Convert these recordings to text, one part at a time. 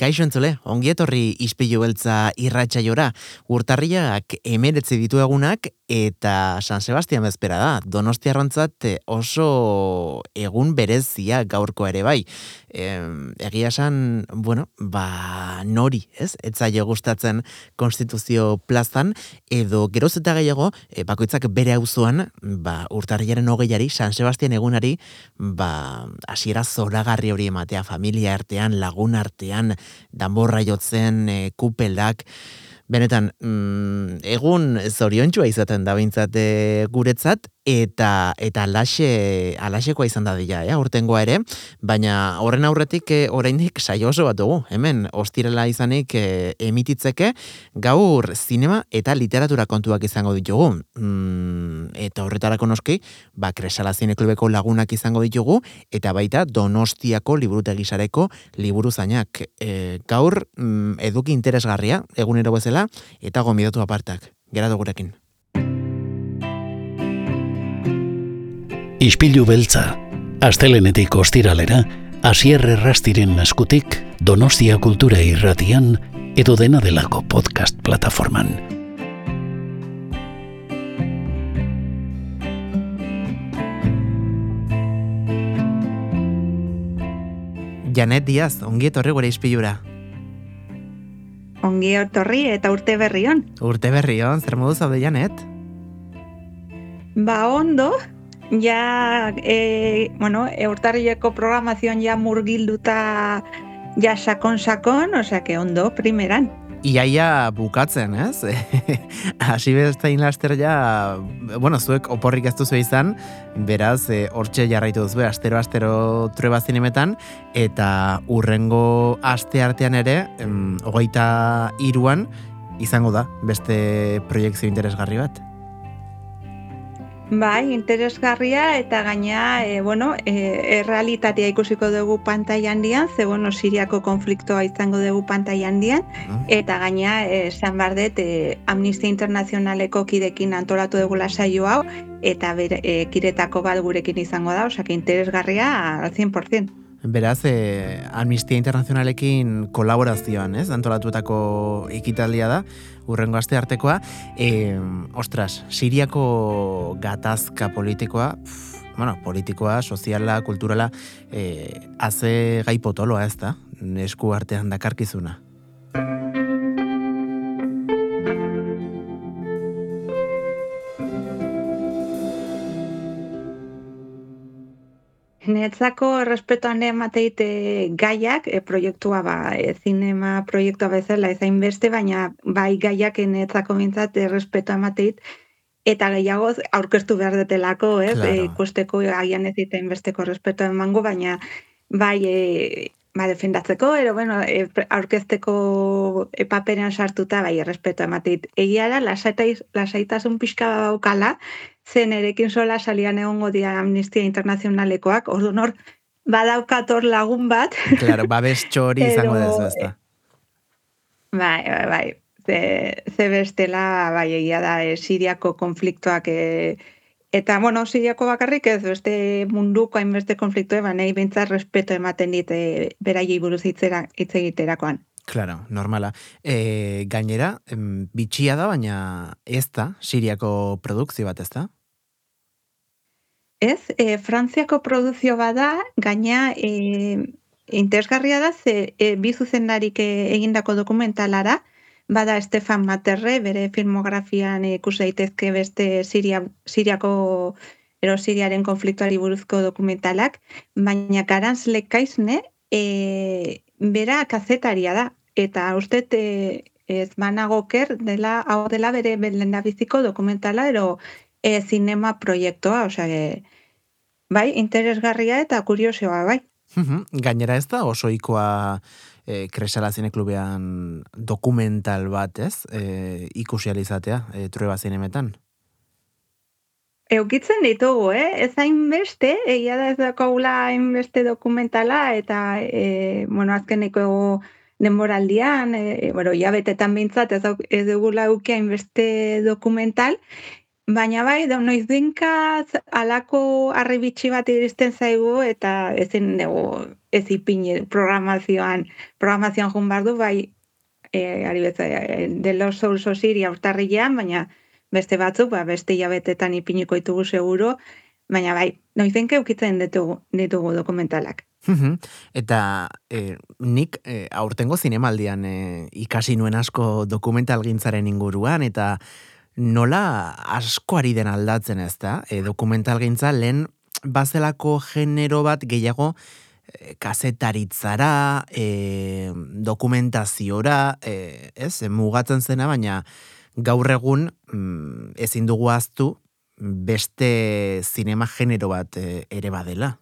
Kaixo entzule, ongietorri ispilu beltza irratxaiora. Urtarriak emeretzi ditu egunak eta San Sebastian bezpera da. Donosti arrantzat oso egun berezia gaurko ere bai. E, egia esan, bueno, ba nori, ez? Etzaio gustatzen konstituzio plazan, edo geroz eta gehiago, e, bakoitzak bere auzoan ba, urtarriaren hogeiari, San Sebastian egunari, ba, asiera zoragarri hori ematea, familia artean, lagun artean, danborra jotzen, e, kupeldak, benetan, mm, egun zoriontxua izaten da bintzat e, guretzat, eta eta alaxe alaxekoa izan da dira, eh, urtengoa ere, baina horren aurretik eh, oraindik saio oso bat dugu. Hemen ostirela izanik eh, emititzeke gaur zinema eta literatura kontuak izango ditugu. Mm, eta horretarako noski, ba Kresala Zineklubeko lagunak izango ditugu eta baita Donostiako liburutegisareko liburuzainak. E, gaur mm, eduki interesgarria egunero bezala eta gomidatu apartak. Geratu gurekin. Ispilu beltza, astelenetik ostiralera, asier errastiren naskutik, donostia kultura irratian, edo dena delako podcast plataforman. Janet Diaz, ongi etorri gure ispilura. Ongi etorri eta urte berrion. Urte berrion, zer modu zaude Janet? Ba ondo, ja, e, bueno, eurtarrieko programazioan ja murgilduta ja sakon-sakon, osea, que ondo, primeran. Iaia bukatzen, ez? Hasi beztain laster ja, bueno, zuek oporrik ez duzu izan, beraz, e, hortxe jarraitu duzu, astero-astero trueba zinemetan, eta urrengo aste artean ere, em, hogeita iruan, izango da, beste proiektzio interesgarri bat. Bai, interesgarria eta gaina, e, bueno, e, errealitatea ikusiko dugu pantaila handian, ze bueno, Siriako konfliktoa izango dugu pantaila handian, eta gaina, esan bardet, e, Amnistia Internazionaleko kidekin antolatu dugu saio hau, eta bere, e, kiretako bat gurekin izango da, osea, interesgarria al 100%. Beraz, e, Amnistia Internazionalekin kolaborazioan, ez? Antolatuetako ikitaldia da, urrengo aste artekoa. E, ostras, Siriako gatazka politikoa, pff, bueno, politikoa, soziala, kulturala, e, haze gai potoloa ez da, esku artean dakarkizuna. Netzako errespetuan emateite gaiak, e, proiektua ba, e, zinema proiektua bezala ezain beste, baina bai gaiak netzako mintzat errespetua emateit, eta gehiago aurkeztu behar detelako, ez? Claro. E, ikusteko agian ez iten besteko respetua emango, baina bai e, ba, defendatzeko, ero bueno, e, aurkezteko e, paperean sartuta bai errespetua emateit. Egia da, lasaitasun pixka daukala, zen erekin sola salian egongo dira Amnistia Internazionalekoak, ordu nor, badaukator lagun bat, Claro, babes txori izango dezu, ez da. bai, bai, bai, ze, ze bestela, bai, egia da, e, Siriako konfliktoak, e, eta, bueno, Siriako bakarrik ez, beste munduko hainbeste konfliktoe, ba, nahi bintzat respeto ematen dit, e, beraiei buruz hitzera, hitz egiterakoan. Claro, normala. E, gainera, bitxia da, baina ez da, Siriako produkzio bat, ez da? Ez, e, Frantziako produzio bada, gaina e, interesgarria da, ze e, bi zuzendarik e, egindako dokumentalara, bada Stefan Materre, bere filmografian e, ikus daitezke beste Siria, Siriako ero Siriaren konfliktuari buruzko dokumentalak, baina Karans Lekaizne e, bera kazetaria da, eta uste e, ez managoker dela, hau dela bere lehendabiziko dokumentala, ero e, zinema proiektua, osea, e, bai, interesgarria eta kuriosoa, bai. Gainera ez da oso ikoa e, Kresala Zineklubean dokumental bat, ez? E, ikusi alizatea, e, trueba zinemetan. Eukitzen ditugu, eh? Ez hainbeste, egia da ez daukagula hainbeste dokumentala, eta, e, bueno, azkeneko denboraldian, e, bueno, ja betetan bintzat, ez, ez dugula euki hainbeste dokumental, baina bai, da noiz dinka alako harri bitxi bat iristen zaigu, eta ezin dugu ez ipini programazioan, programazioan jun bardu, bai, e, ari betza, de los souls osiria urtarrilean, baina beste batzuk, ba, beste jabetetan ipiniko ditugu seguro, baina bai, noizenke ukitzen ditugu, ditugu dokumentalak. Eta e, nik e, aurtengo zinemaldian e, ikasi nuen asko dokumental gintzaren inguruan, eta nola asko ari den aldatzen ez da, e, dokumental gintza lehen bazelako genero bat gehiago e, kazetaritzara, e, dokumentaziora, e, ez, mugatzen zena, baina gaur egun mm, ezin dugu aztu beste zinema genero bat e, ere badela.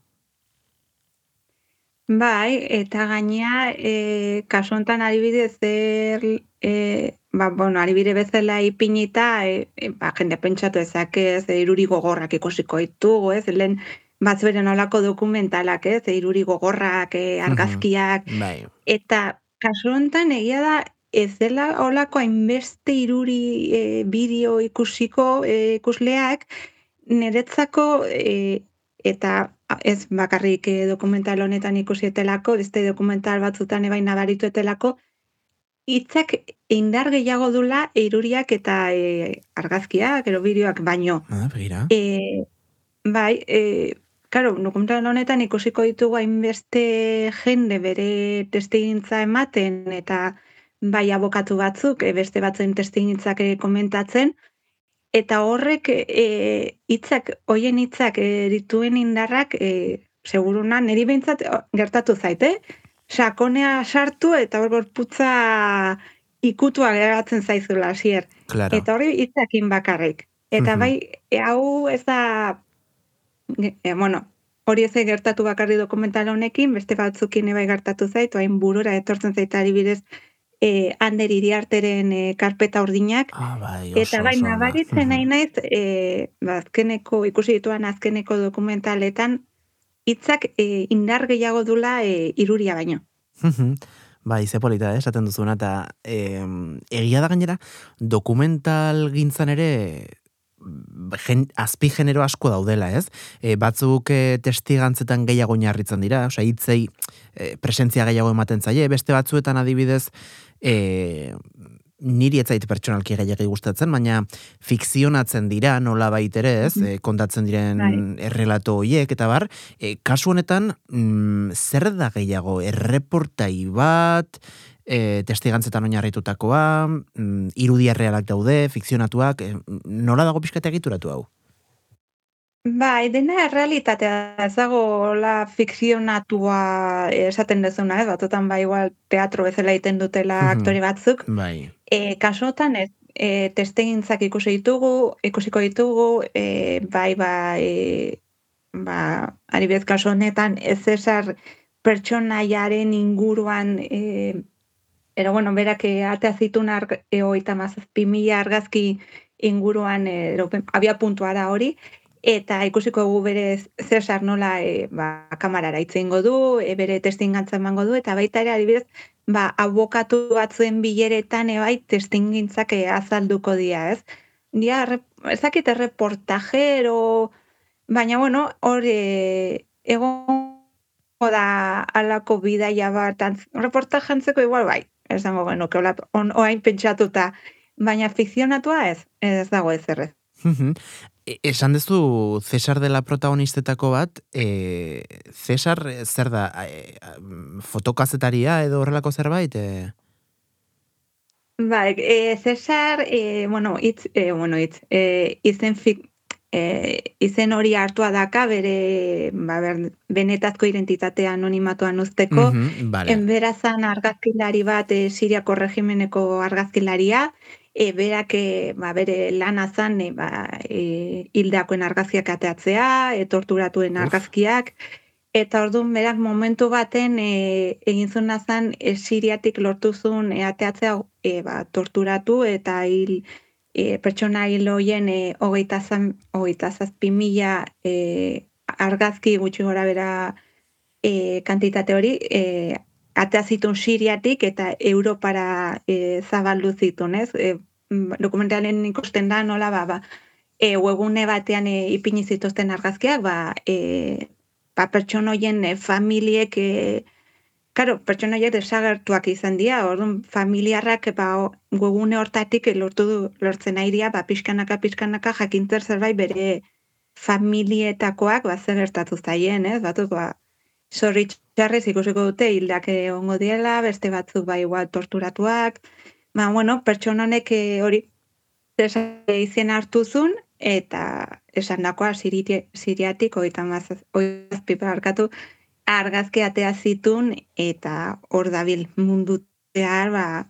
Bai, eta gainea, e, kasu honetan adibidez zer, e, ba, bueno, adibide bezala ipinita, e, e, ba, jende pentsatu ezak ez, e, iruri gogorrak ikusiko ditugu, ez, lehen bat beren olako dokumentalak, ez, e, iruri gogorrak, e, argazkiak, bai. eta kasu honetan egia da, ez dela olako hainbeste iruri e, bideo ikusiko e, ikusleak, niretzako e, eta ez bakarrik e, dokumental honetan ikusietelako, beste dokumental batzutan ebain nabarituetelako, hitzak indar gehiago dula iruriak eta e, argazkiak, ero bideoak baino. Ah, e, bai, e, Karo, dokumental honetan ikusiko ditugu hainbeste jende bere testigintza ematen eta bai abokatu batzuk, beste batzuen testigintzak komentatzen, eta horrek e, hitzak hoien hitzak e, dituen indarrak e, seguruna niri behintzat gertatu zaite. Sakonea sartu eta hor gorputza ikutua geratzen zaizula hasier. Claro. eta hori hitzakin bakarrik. Eta bai e, hau ez da e, bueno hori ez gertatu bakarri dokumental honekin beste batzukin bai gertatu zait hain burura etortzen zaita adibidez e, ander iriarteren e, karpeta urdinak. Ah, bai, eta bai, nabaritzen nahi naiz, e, ba, azkeneko, ikusi dituan azkeneko dokumentaletan, hitzak e, indar gehiago dula e, iruria baino. Bai, ze polita, eh, esaten duzuna, eta e, egia da gainera, dokumental gintzan ere gen, azpi genero asko daudela, ez? E, batzuk e, testigantzetan gehiago inarritzen dira, osea, hitzei e, presentzia gehiago ematen zaie, beste batzuetan adibidez, e, niri etzait pertsonalki gehiagik gustatzen, baina fikzionatzen dira nola baitere ez, mm kontatzen diren bai. errelato hoiek eta bar, e, kasu honetan mm, zer da gehiago, erreportai bat, e, testigantzetan oinarritutakoa, mm, irudia realak daude, fikzionatuak, e, nola dago pixkatea egituratu hau? Bai, dena realitatea ez dago la fikzionatua esaten dezuna, eh? batzutan bai igual teatro bezala egiten dutela aktori batzuk. Bai. E, kasotan ez, e, testegintzak ikusi ditugu, ikusiko ditugu, e, bai bai, e, ba, ari bez kaso honetan ez esar pertsonaiaren inguruan e, ero bueno, berak atea zitun arg, e, oita mazazpi mila argazki inguruan e, abia puntuara hori, eta ikusiko gu bere Cesar nola e, ba, kamarara itzengo du, e, bere testingantza emango du, eta baita ere adibidez, ba, abokatu batzuen bileretan ebai testingintzak e, azalduko dia, ez? Dia, ezakit reportajero, baina, bueno, hor e, egon da alako bidaia bat, reportajantzeko igual bai, ez dago genuke, oain pentsatuta, baina fikzionatua ez, ez dago ez errez. E, esan duzu Cesar dela protagonistetako bat, e, Cesar zer da, e, fotokazetaria edo horrelako zerbait? E? Bai, e, Cesar, e, bueno, itz, e, bueno, itz, e, izen, fik, e, izen hori hartua daka bere ba, ber, benetazko identitatea anonimatuan usteko. Mm -hmm, vale. Enberazan argazkilari bat e, Siriako regimeneko argazkilaria, e, berak e, ba, bere lana zan e, ba, e, hildakoen argazkiak ateatzea, e, torturatuen argazkiak, eta orduan berak momentu baten e, egin zuen zan e, siriatik lortu zuen e, ateatzea e, ba, torturatu eta hil e, pertsona hil hoien e, hogeita, zan, hogeita zazpi mila e, argazki gutxi gora bera e, kantitate hori e, atea zitun siriatik eta Europara e, zabaldu zitun, ez? E, dokumentalen ikusten da nola ba, ba e, webune batean e, ipini zituzten argazkiak ba, e, ba, pertsonoien e, familiek, e, karo, pertsonoiek desagertuak izan dira, orduan familiarrak ba, gugune hortatik lortu du, lortzen airia, ba, pixkanaka, pixkanaka, jakintzer zerbait bere familietakoak ba, zer gertatu zaien, ez? Batu, ba, zoritxarrez ikusiko dute hildak ongo diela, beste batzuk ba, igual torturatuak, ba, bueno, pertsonanek hori izena hartu zun, eta esan dakoa siriatik oita mazazpi parkatu argazki atea zitun eta hor dabil mundu ba,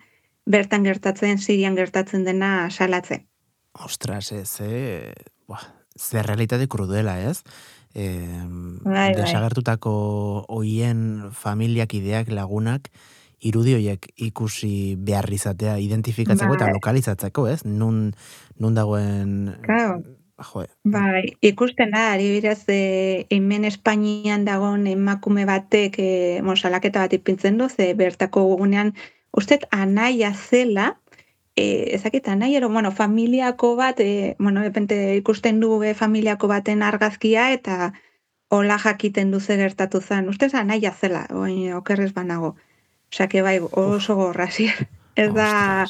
bertan gertatzen, sirian gertatzen dena salatzen. Ostras, ez, eh? Buah, zer realitate krudela, ez? Eh, bai, desagertutako oien familiak ideak lagunak, irudi horiek ikusi behar izatea, identifikatzeko eta bai. lokalizatzeko, ez? Nun, nun dagoen... Claro. Jo, bai, ikusten da, ari biraz, e, hemen Espainian dagoen emakume batek e, mosalaketa bat ipintzen du, ze bertako gugunean, ustet anaia zela, e, ezakit anaia, ero, bueno, familiako bat, e, bueno, epente ikusten du e, familiako baten argazkia, eta hola jakiten duze gertatu zen. Ustez anaia zela, oin, okerrez banago. Osa, que bai, oso gorrazi. Ez da,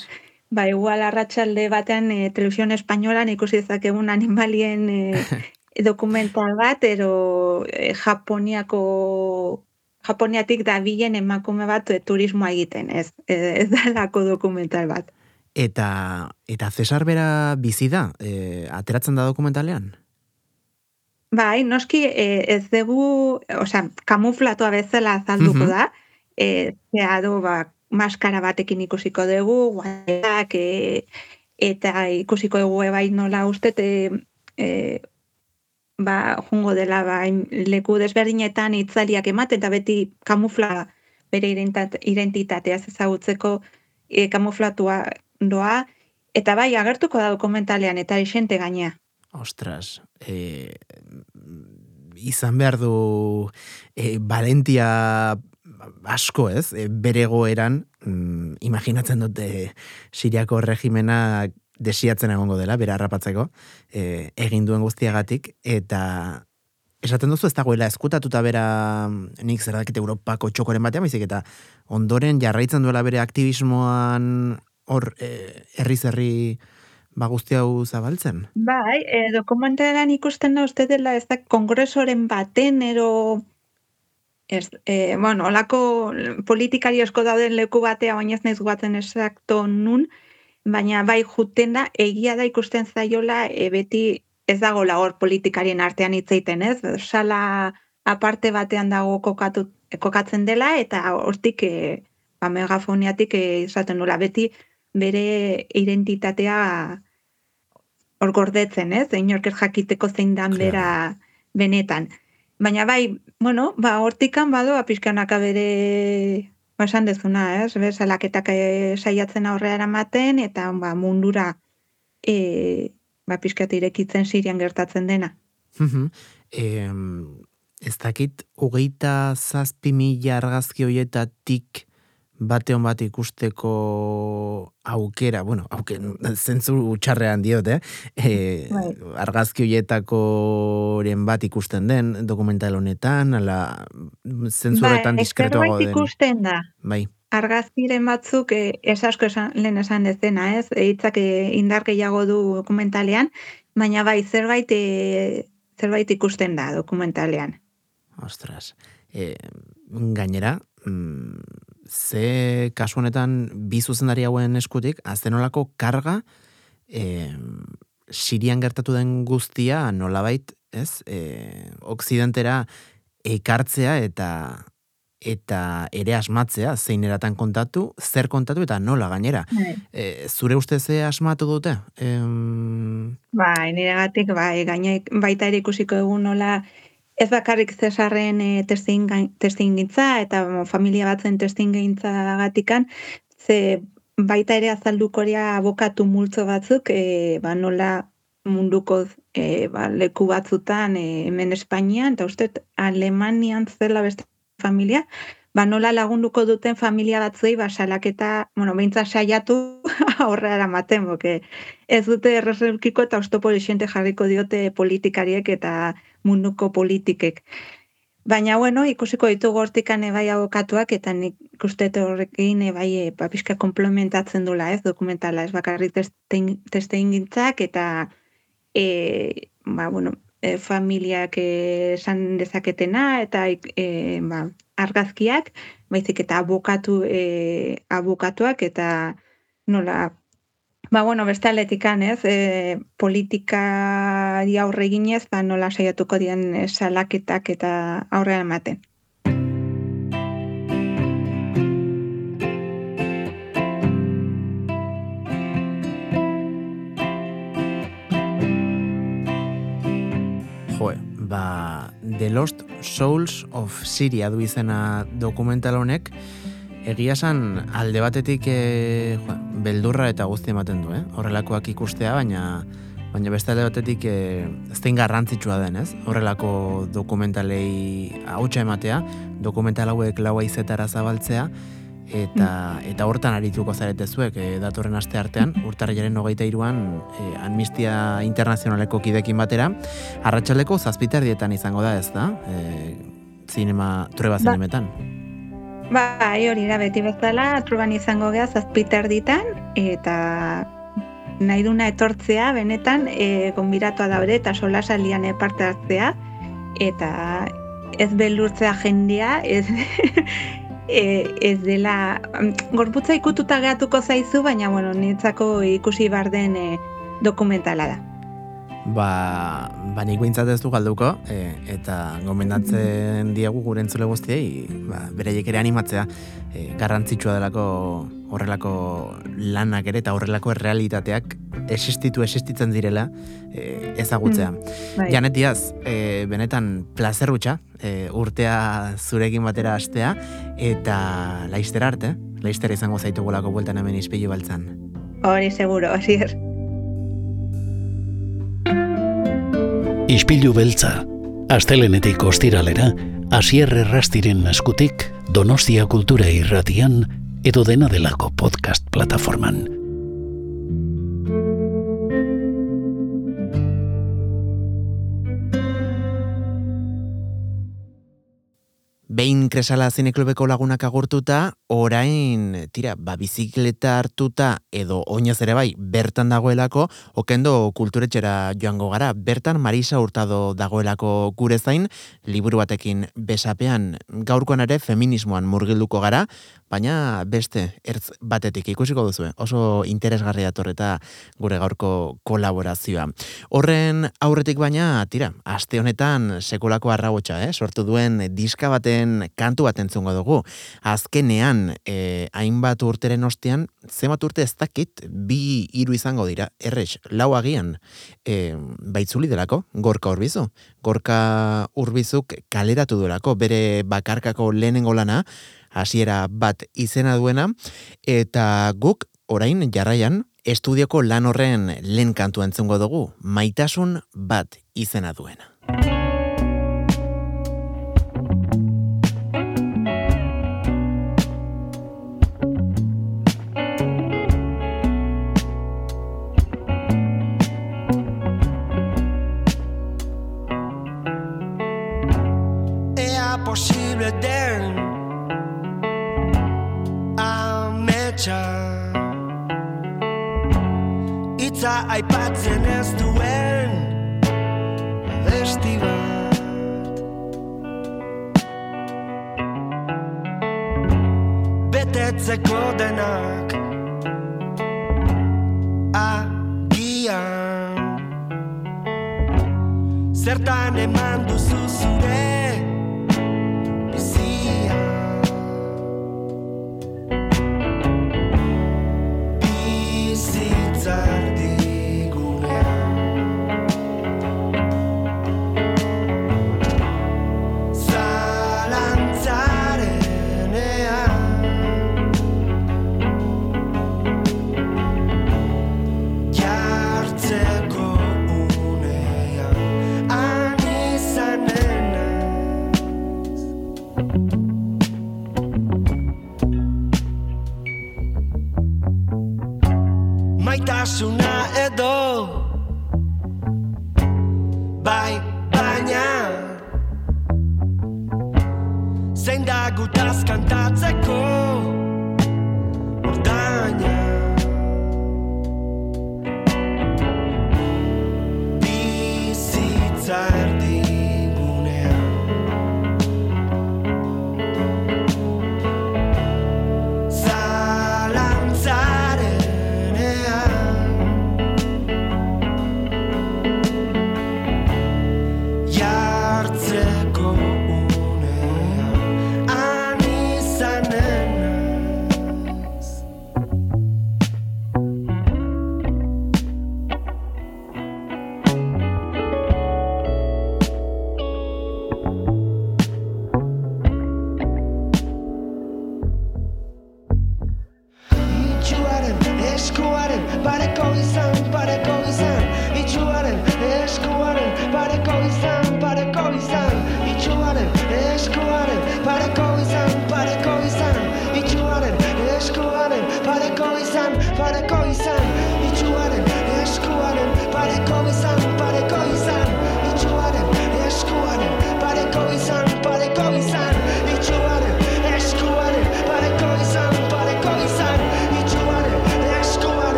ba, igual arratsalde batean e, televisión espainolan ikusi ezakegun animalien e, dokumental bat, ero e, Japoniako Japoniatik da bilen emakume bat e, turismoa egiten, ez, ez da lako dokumental bat. Eta, eta Cesar bera bizi da, e, ateratzen da dokumentalean? Bai, noski e, ez dugu, osea, kamuflatua bezala azalduko da, e, zea du, ba, maskara batekin ikusiko dugu, guaiak, e, eta ikusiko dugu ebai nola uste, e, e, ba, jungo dela ba, leku desberdinetan itzaliak ematen, eta beti kamufla bere identitatea ezagutzeko e, kamuflatua doa, eta bai, agertuko da dokumentalean, eta isente gainea. Ostras, e, izan behar du e, Valentia asko ez, e, bere goeran, mm, imaginatzen dute siriako regimena desiatzen egongo dela, bere harrapatzeko, e, egin duen guztiagatik, eta esaten duzu ez dagoela eskutatuta bera nik zer dakit Europako txokoren batean, baizik eta ondoren jarraitzen duela bere aktivismoan hor e, herri ba guzti hau zabaltzen. Bai, e, dokumentalan ikusten da uste dela ez da kongresoren baten ero Ez, e, bueno, olako politikari asko dauden leku batea, baina ez nahiz guatzen esakto nun, baina bai juten da, egia da ikusten zaiola, e, beti ez dago hor politikarien artean hitzeiten, ez? Sala aparte batean dago kokatu, kokatzen dela, eta hortik, e, ba, megafoniatik e, izaten nula, beti bere identitatea hor gordetzen, ez? Inorker jakiteko zein dan bera benetan. Baina bai, bueno, ba, hortikan badoa pizkanaka bere esan dezuna, ez? Eh? Bezalaketak saiatzen aurrera eramaten eta ba, mundura e, ba, pizkat irekitzen sirian gertatzen dena. eh, ez dakit, hogeita zazpi mila argazki hoietatik bateon bat ikusteko aukera, bueno, auke, zentzu utxarrean diot, eh? E, argazki hoietako bat ikusten den dokumental honetan, ala zentzu horretan ba, diskretuago den. ikusten da. Bai. Argazkiren batzuk, eh, ez asko esan, lehen esan ez dena, ez? Eitzak eh, indar gehiago du dokumentalean, baina bai, zerbait, eh, zerbait ikusten da dokumentalean. Ostras. Eh, gainera, mm, ze kasu honetan bi zuzendari hauen eskutik azenolako karga e, Sirian gertatu den guztia nolabait, ez? E, Okzidentera ekartzea eta eta ere asmatzea zein eratan kontatu, zer kontatu eta nola gainera. E, zure uste ze asmatu dute? E, bai, nire gatik, bai, gaine, baita ere ikusiko egun nola ez bakarrik Cesarren e, testin gintza, eta familia batzen testin gintza gatikan, ze baita ere azaldukoria abokatu multzo batzuk, e, ba, nola munduko e, ba, leku batzutan e, hemen Espainian, eta uste Alemanian zela beste familia, ba, nola lagunduko duten familia batzuei ba, salaketa, bueno, behintza saiatu horre eramaten, boke ez dute errezelkiko eta oztopo jarriko diote politikariek eta munduko politikek. Baina, bueno, ikusiko ditu gortikan ebai abokatuak, eta nik uste horrekin ebai e, ba, pixka komplementatzen dula, ez, dokumentala, ez bakarri teste ingintzak, eta e, ba, bueno, e, familiak esan dezaketena, eta e, ba, argazkiak, baizik eta abokatu, e, abokatuak, eta nola, Ba, bueno, beste aletikan, ez, e, politika di aurre ginez, ba, nola saiatuko dian salaketak eta aurre ematen. Jo, ba, The Lost Souls of Syria du izena dokumental honek, Egia esan alde batetik e, beldurra eta guzti ematen du, eh? horrelakoak ikustea, baina baina beste alde batetik e, ez garrantzitsua den, ez? Horrelako dokumentalei hautsa ematea, dokumental hauek laua izetara zabaltzea, eta, mm. eta hortan arituko zarete zuek e, datorren aste artean, urtarriaren hogeita iruan e, Amnistia Internazionaleko kidekin batera, arratsaleko zazpiterdietan izango da ez da, e, zinema, trueba ba. Bai, hori da beti bezala, truban izango geha zazpiter ditan, eta nahi duna etortzea, benetan, e, gonbiratua da eta sola salian parte hartzea, eta ez belurtzea jendia, ez, e, ez dela, gorputza ikututa gehatuko zaizu, baina, bueno, nintzako ikusi bar den e, dokumentala da ba, ba nik ez du galduko, e, eta gomendatzen diegu gure entzule guztiei, ba, bereiek ere animatzea, e, garrantzitsua delako horrelako lanak ere, eta horrelako realitateak existitu existitzen direla e, ezagutzea. Mm, bai. Janetiaz, e, benetan plazer gutxa, e, urtea zurekin batera astea, eta laizter arte, laizter izango zaitugulako bueltan hemen izpilu baltzan. Hori, seguro, hori Ispilu beltza, astelenetik ostiralera, asier errastiren askutik, donostia kultura irratian, edo dena delako podcast plataforman. Behin kresala zineklubeko lagunak agurtuta, orain, tira, ba, bizikleta hartuta edo oinaz ere bai, bertan dagoelako, okendo kulturetxera joango gara. Bertan Marisa Hurtado dagoelako gure zain, liburu batekin besapean gaurkoan ere feminismoan murgilduko gara, baina beste ertz batetik ikusiko duzu, oso interesgarri datorreta gure gaurko kolaborazioa. Horren aurretik baina, tira, aste honetan sekulako arrabotsa, eh? sortu duen diska baten kantu bat entzungo dugu. Azkenean, eh, hainbat urteren ostean, zemat urte ez dakit, bi hiru izango dira, errex, lau agian, eh, baitzuli delako, gorka urbizu. Gorka urbizuk kaleratu duelako, bere bakarkako lehenengo lana, hasiera bat izena duena, eta guk orain jarraian estudioko lan horren lehen kantu entzungo dugu, maitasun bat izena duena. Posible den ametsa Itza aipatzen ez duen. Esti bat. Betetzeko denak. Agian. Zertan eman duzu zure side.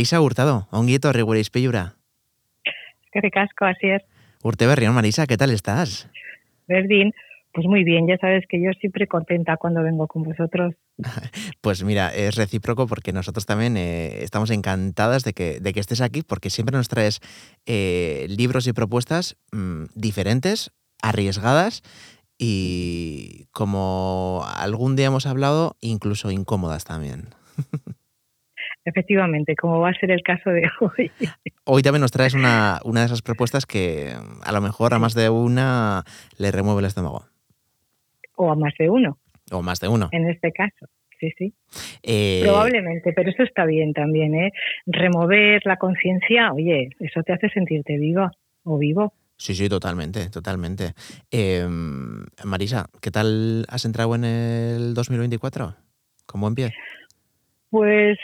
Marisa Hurtado, ongi etorri gure izpilura. Eskerrik asko, Asier. Urte berrión, Marisa, ¿qué tal estás? Berdín, pues muy bien, ya sabes que yo siempre contenta cuando vengo con vosotros. Pues mira, es recíproco porque nosotros también eh, estamos encantadas de que, de que estés aquí porque siempre nos traes eh, libros y propuestas mm, diferentes, arriesgadas y como algún día hemos hablado, incluso incómodas también. Efectivamente, como va a ser el caso de hoy. Hoy también nos traes una, una de esas propuestas que a lo mejor a más de una le remueve el estómago. O a más de uno, O más de uno. en este caso. Sí, sí. Eh, Probablemente, pero eso está bien también, ¿eh? Remover la conciencia, oye, eso te hace sentirte viva o vivo. Sí, sí, totalmente, totalmente. Eh, Marisa, ¿qué tal has entrado en el 2024? ¿Con buen pie? Pues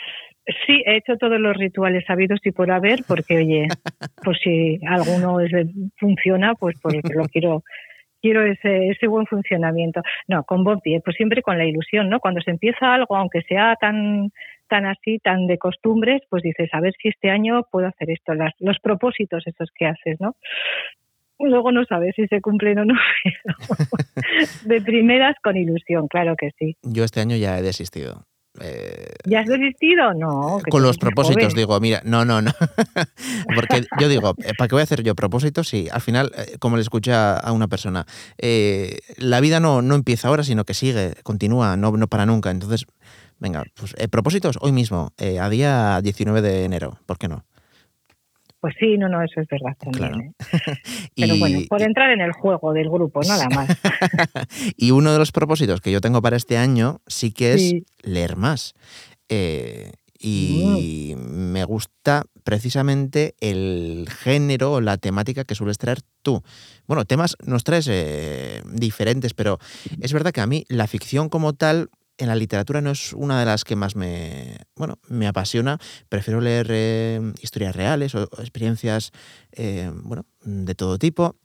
sí, he hecho todos los rituales sabidos y por haber, porque oye, pues si alguno es funciona, pues porque lo quiero quiero ese, ese buen funcionamiento. No, con buen pie, pues siempre con la ilusión, ¿no? Cuando se empieza algo, aunque sea tan tan así, tan de costumbres, pues dices, a ver si este año puedo hacer esto, las, los propósitos esos que haces, ¿no? Luego no sabes si se cumplen o no. pero de primeras con ilusión, claro que sí. Yo este año ya he desistido. Eh, ¿Ya has desistido? No. que con los propósitos joven. digo, mira, no, no, no. Porque yo digo, eh, ¿para qué voy a hacer yo propósitos? Sí, al final, eh, como le escuché a, una persona, eh, la vida no, no empieza ahora, sino que sigue, continúa, no, no para nunca. Entonces, venga, pues eh, propósitos hoy mismo, eh, a día 19 de enero, ¿por qué no? Pues sí, no, no, eso es verdad también. Claro. ¿eh? Pero Y- bueno, por entrar en el juego del grupo, nada más. y uno de los propósitos que yo tengo para este año sí que es Sí. leer más. Eh, y me gusta precisamente el género o la temática que sueles traer tú. Bueno, temas nos traes eh, diferentes, pero es verdad que a mí la ficción como tal en la literatura no es una de las que más me, bueno, me apasiona. Prefiero leer eh, historias reales o, experiencias eh, bueno, de todo tipo.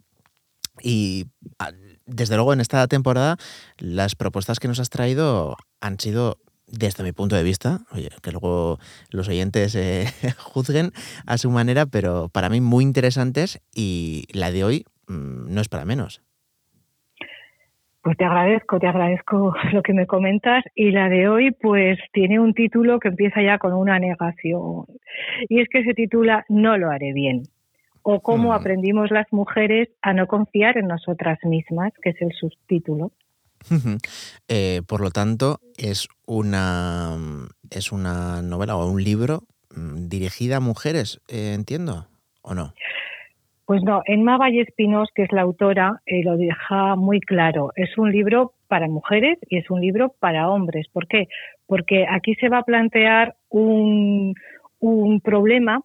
Y ah, desde luego en esta temporada las propuestas que nos has traído han sido, desde mi punto de vista, oye, que luego los oyentes eh, juzguen a su manera, pero para mí muy interesantes y la de hoy mm, no es para menos. Pues te agradezco, te agradezco lo que me comentas. Y la de hoy, pues tiene un título que empieza ya con una negación. Y es que se titula No lo haré bien. O cómo Hmm. aprendimos las mujeres a no confiar en nosotras mismas, que es el subtítulo. Eh, por lo tanto, es una, es una novela o un libro mm, dirigida a mujeres, eh, entiendo, ¿o no? Pues no, Emma Valle Espinos, que es la autora, eh, lo deja muy claro. Es un libro para mujeres y es un libro para hombres. ¿Por qué? Porque aquí se va a plantear un, un problema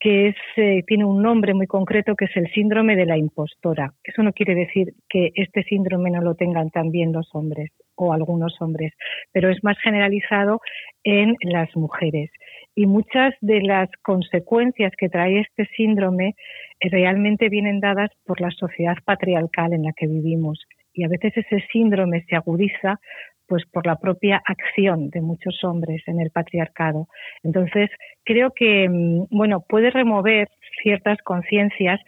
que es, eh, tiene un nombre muy concreto que es el síndrome de la impostora. Eso no quiere decir que este síndrome no lo tengan también los hombres o algunos hombres, pero es más generalizado en las mujeres. Y muchas de las consecuencias que trae este síndrome eh, realmente vienen dadas por la sociedad patriarcal en la que vivimos. Y a veces ese síndrome se agudiza pues por la propia acción de muchos hombres en el patriarcado. Entonces, creo que mm, bueno, puede remover ciertas conciencias,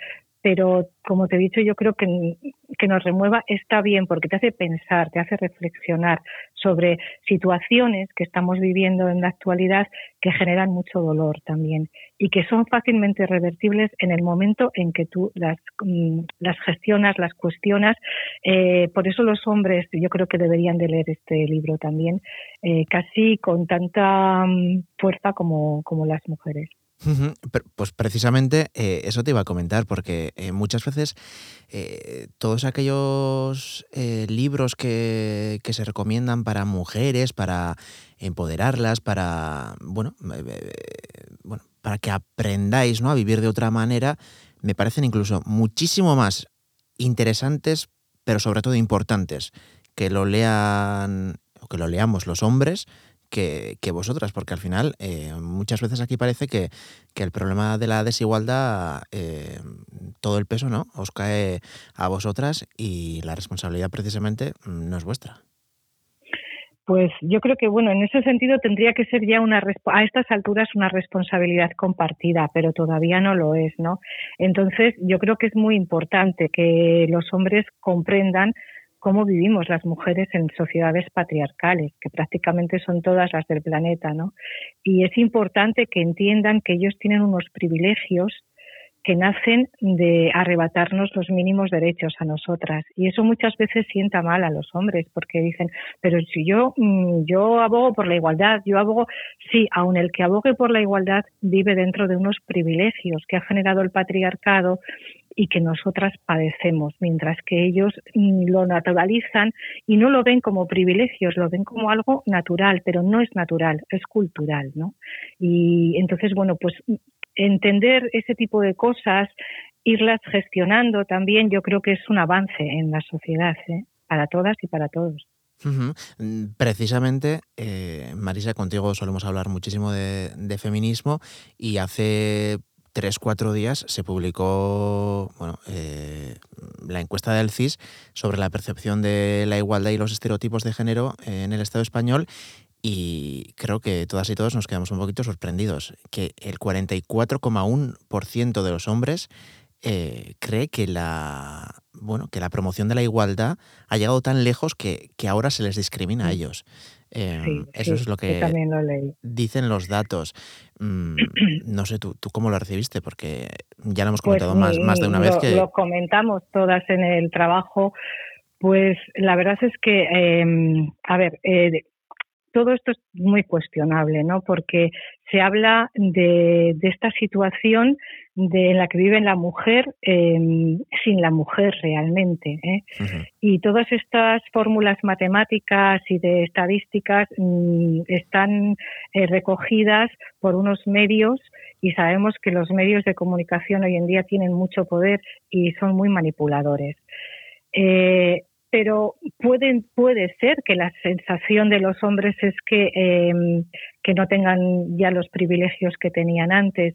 pero como te he dicho, yo creo que, que nos remueva está bien porque te hace pensar, te hace reflexionar sobre situaciones que estamos viviendo en la actualidad que generan mucho dolor también y que son fácilmente revertibles en el momento en que tú las, mm, las gestionas, las cuestionas. Eh, por eso los hombres yo creo que deberían de leer este libro también, eh, casi con tanta mm, fuerza como, como las mujeres. Pues precisamente eh, eso te iba a comentar, porque eh, muchas veces eh, todos aquellos libros que, que, se recomiendan para mujeres, para empoderarlas, para bueno, bueno, para que aprendáis ¿no? a vivir de otra manera, me parecen incluso muchísimo más interesantes, pero sobre todo importantes, que lo lean o que lo leamos los hombres que, vosotras, porque al final eh, muchas veces aquí parece que, el problema de la desigualdad, eh, todo el peso no os cae a vosotras y la responsabilidad precisamente mm, no es vuestra. Pues yo creo que, bueno, en ese sentido tendría que ser ya una, a estas alturas una responsabilidad compartida, pero todavía no lo es, ¿no? Entonces, yo creo que es muy importante que los hombres comprendan cómo vivimos las mujeres en sociedades patriarcales, que prácticamente son todas las del planeta, ¿no? Y es importante que entiendan que ellos tienen unos privilegios que nacen de arrebatarnos los mínimos derechos a nosotras y eso muchas veces sienta mal a los hombres porque dicen pero si yo mm, yo abogo por la igualdad yo abogo sí aun el que abogue por la igualdad vive dentro de unos privilegios que ha generado el patriarcado y que nosotras padecemos, mientras que ellos mm, lo naturalizan y no lo ven como privilegios, lo ven como algo natural, pero no es natural, es cultural, ¿no? Y entonces, bueno, pues entender ese tipo de cosas, irlas gestionando también, yo creo que es un avance en la sociedad, ¿eh? para todas y para todos. Mm, precisamente, eh, Marisa, contigo solemos hablar muchísimo de, feminismo y hace tres, cuatro días se publicó bueno, eh, la encuesta del CIS sobre la percepción de la igualdad y los estereotipos de género en el Estado español y creo que todas y todos nos quedamos un poquito sorprendidos, que el 44,1% de los hombres eh, cree que la, bueno, que la promoción de la igualdad ha llegado tan lejos que, que ahora se les discrimina a ellos. Eh, eso es lo que dicen los datos. Mm, no sé, ¿tú, ¿tú cómo lo recibiste? Porque ya lo hemos pues comentado más, más de una vez que... Lo comentamos todas en el trabajo. Pues la verdad es que, eh, a ver, eh, todo esto es muy cuestionable, ¿no? Porque se habla de, de esta situación de en la que vive la mujer eh, sin la mujer realmente. ¿eh? Y todas estas fórmulas matemáticas y de estadísticas mm, están eh, recogidas por unos medios y sabemos que los medios de comunicación hoy en día tienen mucho poder y son muy manipuladores. Eh, pero pueden, puede ser que la sensación de los hombres es que, eh, que no tengan ya los privilegios que tenían antes.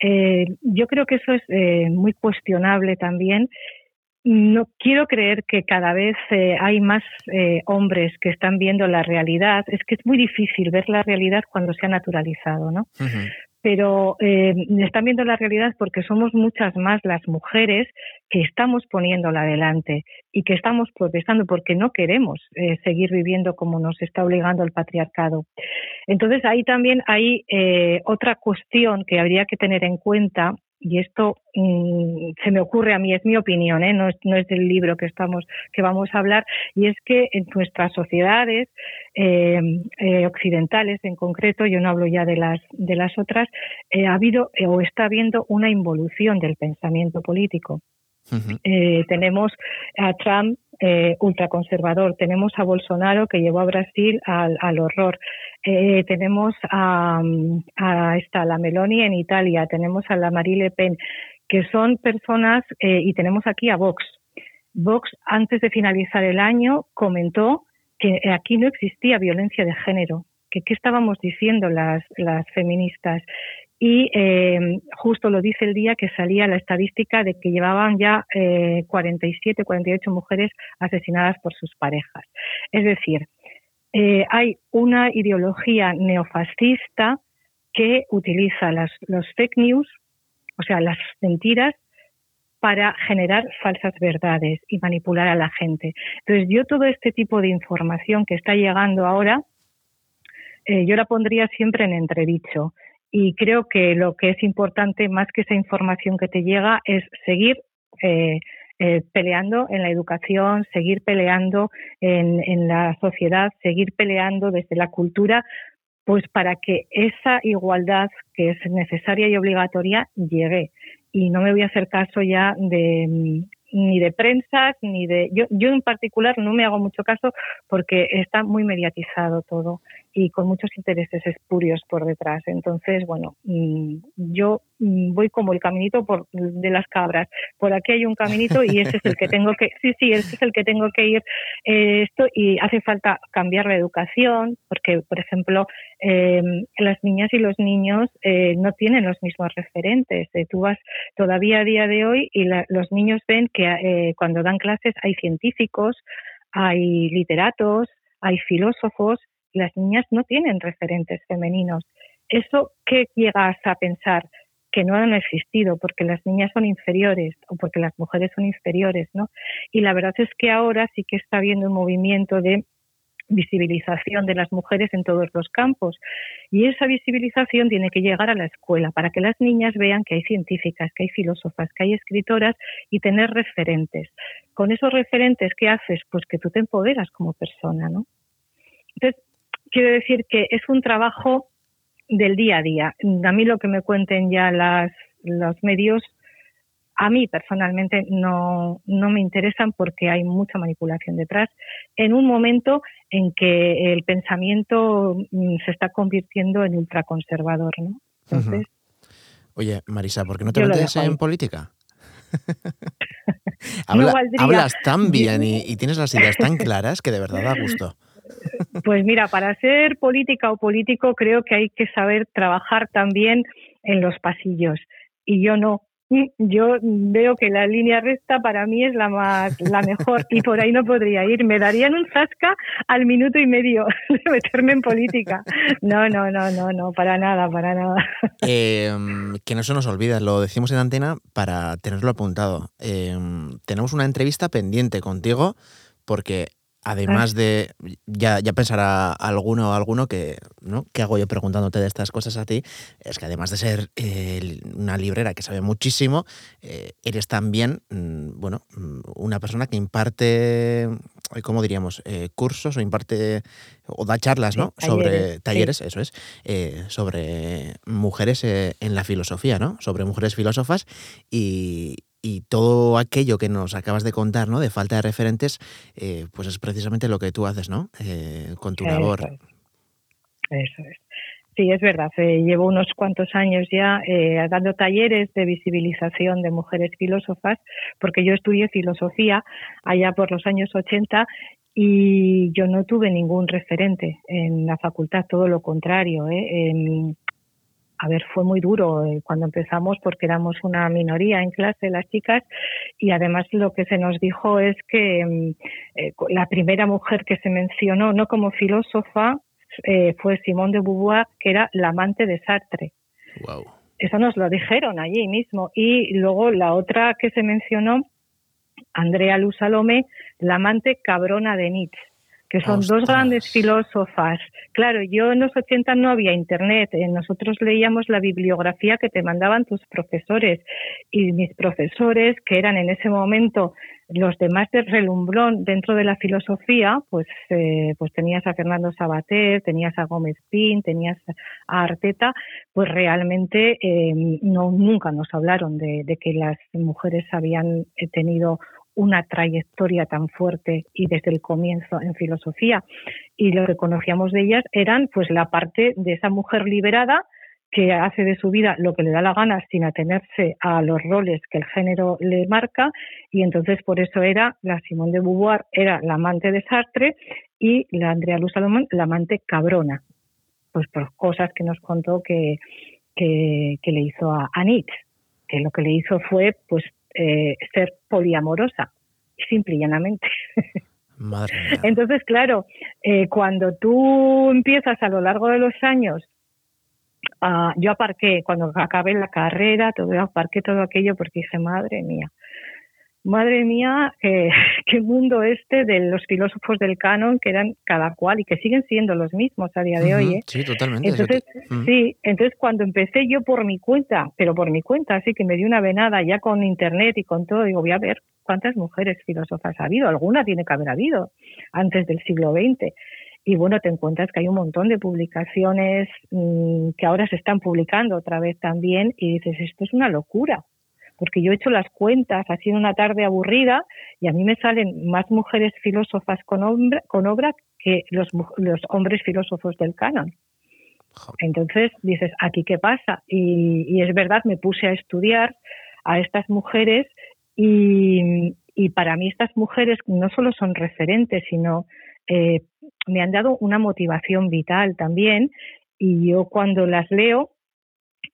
Eh, yo creo que eso es eh, muy cuestionable también. No quiero creer que cada vez eh, hay más eh, hombres que están viendo la realidad. Es que es muy difícil ver la realidad cuando se ha naturalizado, ¿no? Uh -huh pero están viendo la realidad porque somos muchas más las mujeres que estamos poniéndola adelante y que estamos protestando porque no queremos seguir viviendo como nos está obligando el patriarcado. Entonces ahí también hay eh, otra cuestión que habría que tener en cuenta y esto mm, se me ocurre a mí, es mi opinión, ¿eh? no, es, no es del libro que estamos que vamos a hablar, y es que en nuestras sociedades eh, eh, occidentales, en concreto, yo no hablo ya de las de las otras, eh, ha habido eh, o está habiendo una involución del pensamiento político. Eh, tenemos a Trump eh, ultraconservador, tenemos a Bolsonaro que llevó a Brasil al, al horror, eh, tenemos a, a esta, la Meloni en Italia, tenemos a la Marie Le Pen, que son personas, eh, y tenemos aquí a Vox. Vox, antes de finalizar el año, comentó que aquí no existía violencia de género, que qué estábamos diciendo las, las feministas. Y eh, justo lo dice el día que salía la estadística de que llevaban ya eh, 47, 48 mujeres asesinadas por sus parejas. Es decir, eh, hay una ideología neofascista que utiliza las, los fake news, o sea, las mentiras, para generar falsas verdades y manipular a la gente. Entonces, yo todo este tipo de información que está llegando ahora, eh, yo la pondría siempre en entredicho. Y creo que lo que es importante, más que esa información que te llega, es seguir eh, eh, peleando en la educación, seguir peleando en, en la sociedad, seguir peleando desde la cultura, pues para que esa igualdad que es necesaria y obligatoria llegue. Y no me voy a hacer caso ya de ni de prensas ni de yo yo en particular no me hago mucho caso porque está muy mediatizado todo y con muchos intereses espurios por detrás. Entonces bueno mm, yo mm, voy como el caminito por de las cabras. Por aquí hay un caminito y ese es el que tengo que sí sí ese es el que tengo que ir eh, esto y hace falta cambiar la educación porque por ejemplo eh, las niñas y los niños eh, no tienen los mismos referentes eh, tú vas todavía a día de hoy y la, los niños ven que eh, cuando dan clases hay científicos, hay literatos, hay filósofos, las niñas no tienen referentes femeninos. ¿Eso qué llegas a pensar? Que no han existido porque las niñas son inferiores o porque las mujeres son inferiores, ¿no? Y la verdad es que ahora sí que está habiendo un movimiento de visibilización de las mujeres en todos los campos. Y esa visibilización tiene que llegar a la escuela para que las niñas vean que hay científicas, que hay filósofas, que hay escritoras y tener referentes. Con esos referentes, ¿qué haces? Pues que tú te empoderas como persona, ¿no? Entonces, quiero decir que es un trabajo del día a día. A mí lo que me cuenten ya las, los medios a mí personalmente no, no me interesan porque hay mucha manipulación detrás en un momento en que el pensamiento mm, se está convirtiendo en ultraconservador, ¿no? Entonces, Oye, Marisa, ¿por qué no te metes en política? Habla- hablas tan bien y, y tienes las ideas tan claras que de verdad da gusto. Pues mira, para ser política o político creo que hay que saber trabajar también en los pasillos y yo no. Mm, Yo veo que la línea recta para mí es la más, la mejor y por ahí no podría ir. Me darían un zasca al minuto y medio de meterme en política. No, no, no, no, no, para nada, para nada. Eh, que no se nos olvida, lo decimos en antena para tenerlo apuntado. Eh, tenemos una entrevista pendiente contigo porque además de, ya, ya pensará alguno o alguno que, ¿no? ¿Qué hago yo preguntándote de estas cosas a ti? Es que además de ser eh, una librera que sabe muchísimo, eh, eres también, mm, bueno, mm, una persona que imparte, eh, ¿cómo diríamos? Eh, cursos o imparte, o da charlas, ¿no? Sí, sobre talleres, sí. eso es, sobre mujeres en la filosofía, ¿no? Sobre mujeres filósofas y, y todo aquello que nos acabas de contar, ¿no? De falta de referentes, eh, pues es precisamente lo que tú haces, ¿no? Eh, con tu labor. Eso es. Eso es. Sí, es verdad. eh, llevo unos cuantos años ya eh, dando talleres de visibilización de mujeres filósofas, porque yo estudié filosofía allá por los años 80 y yo no tuve ningún referente en la facultad, todo lo contrario. ¿eh? A ver, fue muy duro eh, cuando empezamos porque éramos una minoría en clase las chicas y además lo que se nos dijo es que mm, eh, la primera mujer que se mencionó, no como filósofa, eh, fue Simone de Beauvoir, que era la amante de Sartre. Wow. Eso nos lo dijeron allí mismo. Y luego la otra que se mencionó, Andrea Luz Salomé, la amante cabrona de Nietzsche. Que son Ostras. dos grandes filósofas. Claro, yo en los 80 no había internet, eh, nosotros leíamos la bibliografía que te mandaban tus profesores y mis profesores, que eran en ese momento los demás de relumbrón dentro de la filosofía, pues, eh, pues tenías a Fernando Sabater, tenías a Gómez Pin, tenías a Arteta, pues realmente eh, no nunca nos hablaron de, de que las mujeres habían eh, tenido una trayectoria tan fuerte y desde el comienzo en filosofía. Y lo que conocíamos de ellas eran pues la parte de esa mujer liberada que hace de su vida lo que le da la gana sin atenerse a los roles que el género le marca. Y entonces por eso era la Simone de Beauvoir era la amante de Sartre y la Andrea Luz Salomón la amante cabrona. Pues por cosas que nos contó que, que, le hizo a, a Nietzsche que lo que le hizo fue pues eh, ser poliamorosa simple y llanamente Madre mía. entonces, claro, eh, cuando tú empiezas a lo largo de los años, ah, yo aparqué, cuando acabé la carrera, todo, aparqué todo aquello porque dije, madre mía, madre mía, eh, qué mundo este de los filósofos del canon que eran cada cual y que siguen siendo los mismos a día de hoy. ¿eh? Sí, totalmente. Entonces, sí, entonces cuando empecé yo por mi cuenta, pero por mi cuenta, así que me di una venada ya con internet y con todo, digo, voy a ver cuántas mujeres filósofas ha habido, alguna tiene que haber habido antes del siglo XX. Y bueno, te encuentras que hay un montón de publicaciones mmm, que ahora se están publicando otra vez también y dices, esto es una locura. Porque yo he hecho las cuentas, ha sido una tarde aburrida y a mí me salen más mujeres filósofas con, obra, con obra que los, los hombres filósofos del canon. Entonces dices, ¿aquí qué pasa? Y, y, es verdad, me puse a estudiar a estas mujeres y, y, para mí estas mujeres no solo son referentes, sino eh, me han dado una motivación vital también. Y yo cuando las leo,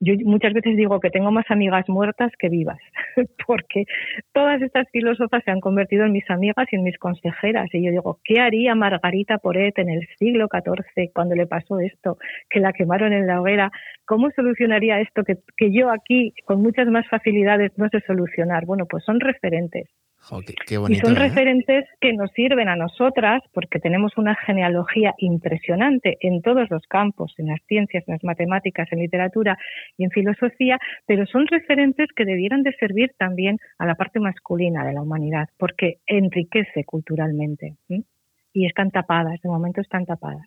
yo muchas veces digo que tengo más amigas muertas que vivas, porque todas estas filósofas se han convertido en mis amigas y en mis consejeras. Y yo digo, ¿qué haría Margarita Poret en el siglo XIV cuando le pasó esto, que la quemaron en la hoguera? ¿Cómo solucionaría esto que, que yo aquí, con muchas más facilidades, no sé solucionar? Bueno, pues son referentes. Jo, qué, qué bonito, y son ¿eh? referentes que nos sirven a nosotras porque tenemos una genealogía impresionante en todos los campos, en las ciencias, en las matemáticas, en literatura y en filosofía, pero son referentes que debieran de servir también a la parte masculina de la humanidad porque enriquece culturalmente. ¿sí? Y están tapadas, de momento están tapadas.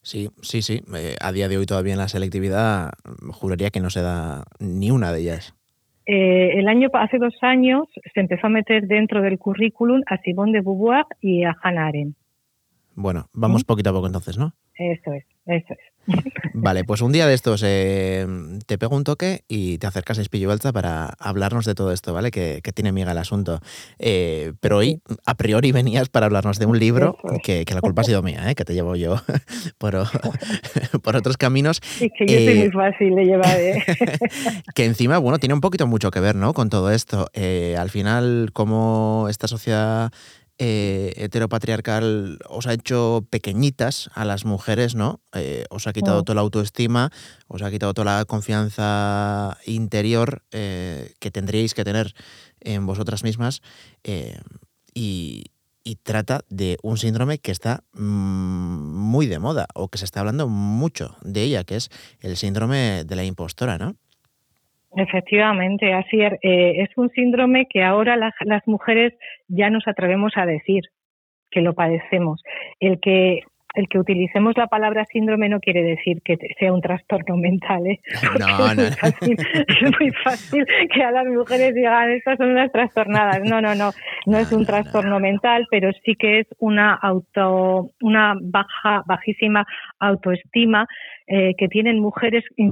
Sí, sí, sí. Eh, a día de hoy todavía en la selectividad juraría que no se da ni una de ellas. Eh, el año hace dos años se empezó a meter dentro del currículum a Simone de Beauvoir y a Hannah Arendt. Bueno, vamos poquito a poco entonces, ¿no? Eso es, eso es. Vale, pues un día de estos eh, te pego un toque y te acercas a Espillo Balza para hablarnos de todo esto, ¿vale? Que, que tiene miga el asunto. Eh, pero hoy, a priori, venías para hablarnos de un libro que, que la culpa ha sido mía, ¿eh? que te llevo yo por, por otros caminos. Sí, que yo soy muy fácil de llevar. que encima, bueno, tiene un poquito mucho que ver, ¿no? Con todo esto. Al final, cómo esta sociedad eh, heteropatriarcal os ha hecho pequeñitas a las mujeres, ¿no? Eh, os ha quitado toda la autoestima, os ha quitado toda la confianza interior eh, que tendríais que tener en vosotras mismas y, y trata de un síndrome que está mm, muy de moda o que se está hablando mucho de ella, que es el síndrome de la impostora, ¿no? Efectivamente, así es. Eh, es un síndrome que ahora la, las mujeres ya nos atrevemos a decir que lo padecemos. El que el que utilicemos la palabra síndrome no quiere decir que sea un trastorno mental. ¿eh? No, es, no. muy fácil, es muy fácil que a las mujeres digan estas son unas trastornadas. No, no, no, no es un trastorno mental, pero sí que es una auto, una baja, bajísima autoestima eh, que tienen mujeres, y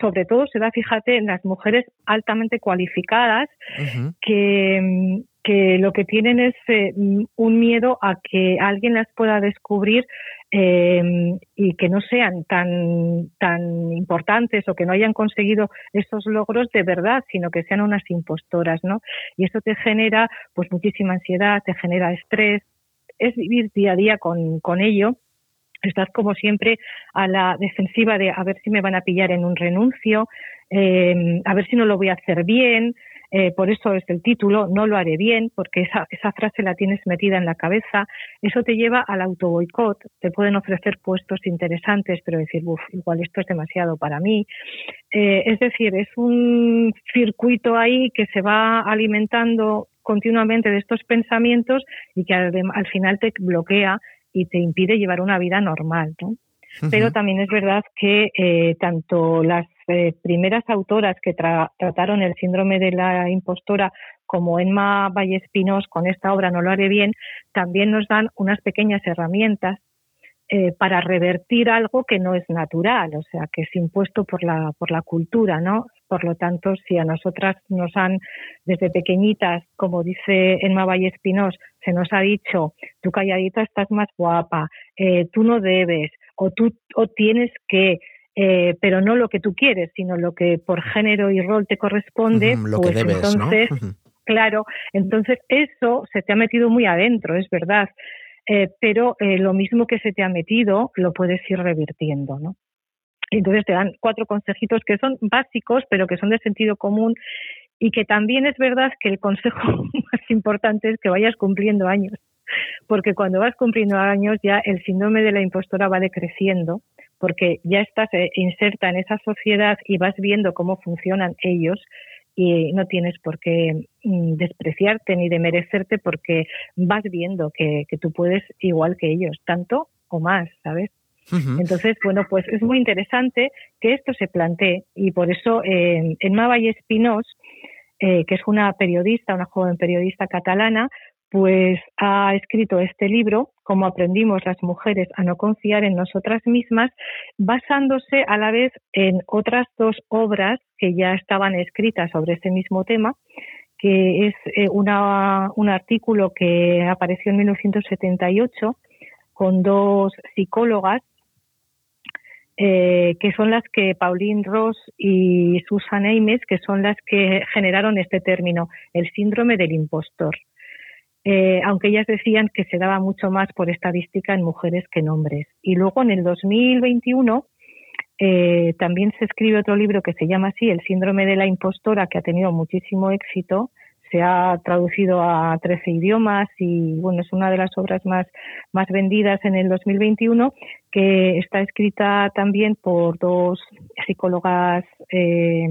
sobre todo se da, fíjate, en las mujeres altamente cualificadas Uh -huh. que, que lo que tienen es eh, un miedo a que alguien las pueda descubrir eh, y que no sean tan, tan importantes o que no hayan conseguido esos logros de verdad, sino que sean unas impostoras, ¿no? Y eso te genera pues muchísima ansiedad, te genera estrés, es vivir día a día con, con ello estás como siempre a la defensiva de a ver si me van a pillar en un renuncio, eh, a ver si no lo voy a hacer bien, eh, por eso es el título, no lo haré bien, porque esa, esa frase la tienes metida en la cabeza, eso te lleva al autoboicot, te pueden ofrecer puestos interesantes, pero decir, uff, igual esto es demasiado para mí. Eh, es decir, es un circuito ahí que se va alimentando continuamente de estos pensamientos y que al, al final te bloquea y te impide llevar una vida normal, ¿no? Pero también es verdad que eh, tanto las eh, primeras autoras que trataron el síndrome de la impostora como Emma Vallespinós con esta obra No lo haré bien, también nos dan unas pequeñas herramientas eh, para revertir algo que no es natural, o sea, que es impuesto por la, por la cultura, ¿no? Por lo tanto, si a nosotras nos han, desde pequeñitas, como dice Emma Vallespinós, se nos ha dicho, tú calladita estás más guapa, eh, tú no debes, o tú o tienes que, eh, pero no lo que tú quieres, sino lo que por género y rol te corresponde, lo pues que debes, entonces, ¿no? claro, entonces eso se te ha metido muy adentro, es verdad, eh, pero eh, lo mismo que se te ha metido lo puedes ir revirtiendo, ¿no? Entonces te dan cuatro consejitos que son básicos, pero que son de sentido común y que también es verdad que el consejo más importante es que vayas cumpliendo años, porque cuando vas cumpliendo años ya el síndrome de la impostora va decreciendo, porque ya estás eh, inserta en esa sociedad y vas viendo cómo funcionan ellos y no tienes por qué mm, despreciarte ni de merecerte porque vas viendo que, que tú puedes igual que ellos, tanto o más, ¿sabes? Entonces, bueno, pues es muy interesante que esto se plantee y por eso eh, Emma Valle Espinós, eh, que es una periodista, una joven periodista catalana, pues ha escrito este libro, Cómo aprendimos las mujeres a no confiar en nosotras mismas, basándose a la vez en otras dos obras que ya estaban escritas sobre ese mismo tema, que es eh, un artículo que apareció en 1978 con dos psicólogas eh, que son las que Pauline Ross y Susan Ames, que son las que generaron este término, el síndrome del impostor. Eh, aunque ellas decían que se daba mucho más por estadística en mujeres que en hombres. Y luego en el 2021 eh, también se escribe otro libro que se llama así, El síndrome de la impostora, que ha tenido muchísimo éxito. Se ha traducido a 13 idiomas y bueno, es una de las obras más, más vendidas en el 2021, que está escrita también por dos psicólogas eh,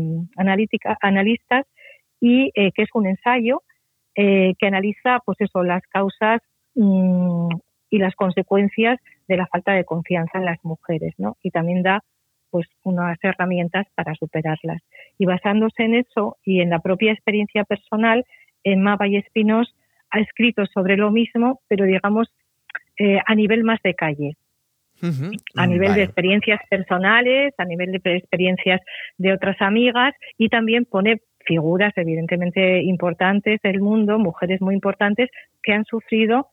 analistas y eh, que es un ensayo eh, que analiza pues eso, las causas mmm, y las consecuencias de la falta de confianza en las mujeres, ¿no? Y también da pues unas herramientas para superarlas. Y basándose en eso y en la propia experiencia personal, Emma Vallespinós ha escrito sobre lo mismo, pero digamos eh, a nivel más de calle, a nivel Vale. de experiencias personales, a nivel de experiencias de otras amigas y también pone figuras evidentemente importantes del mundo, mujeres muy importantes que han sufrido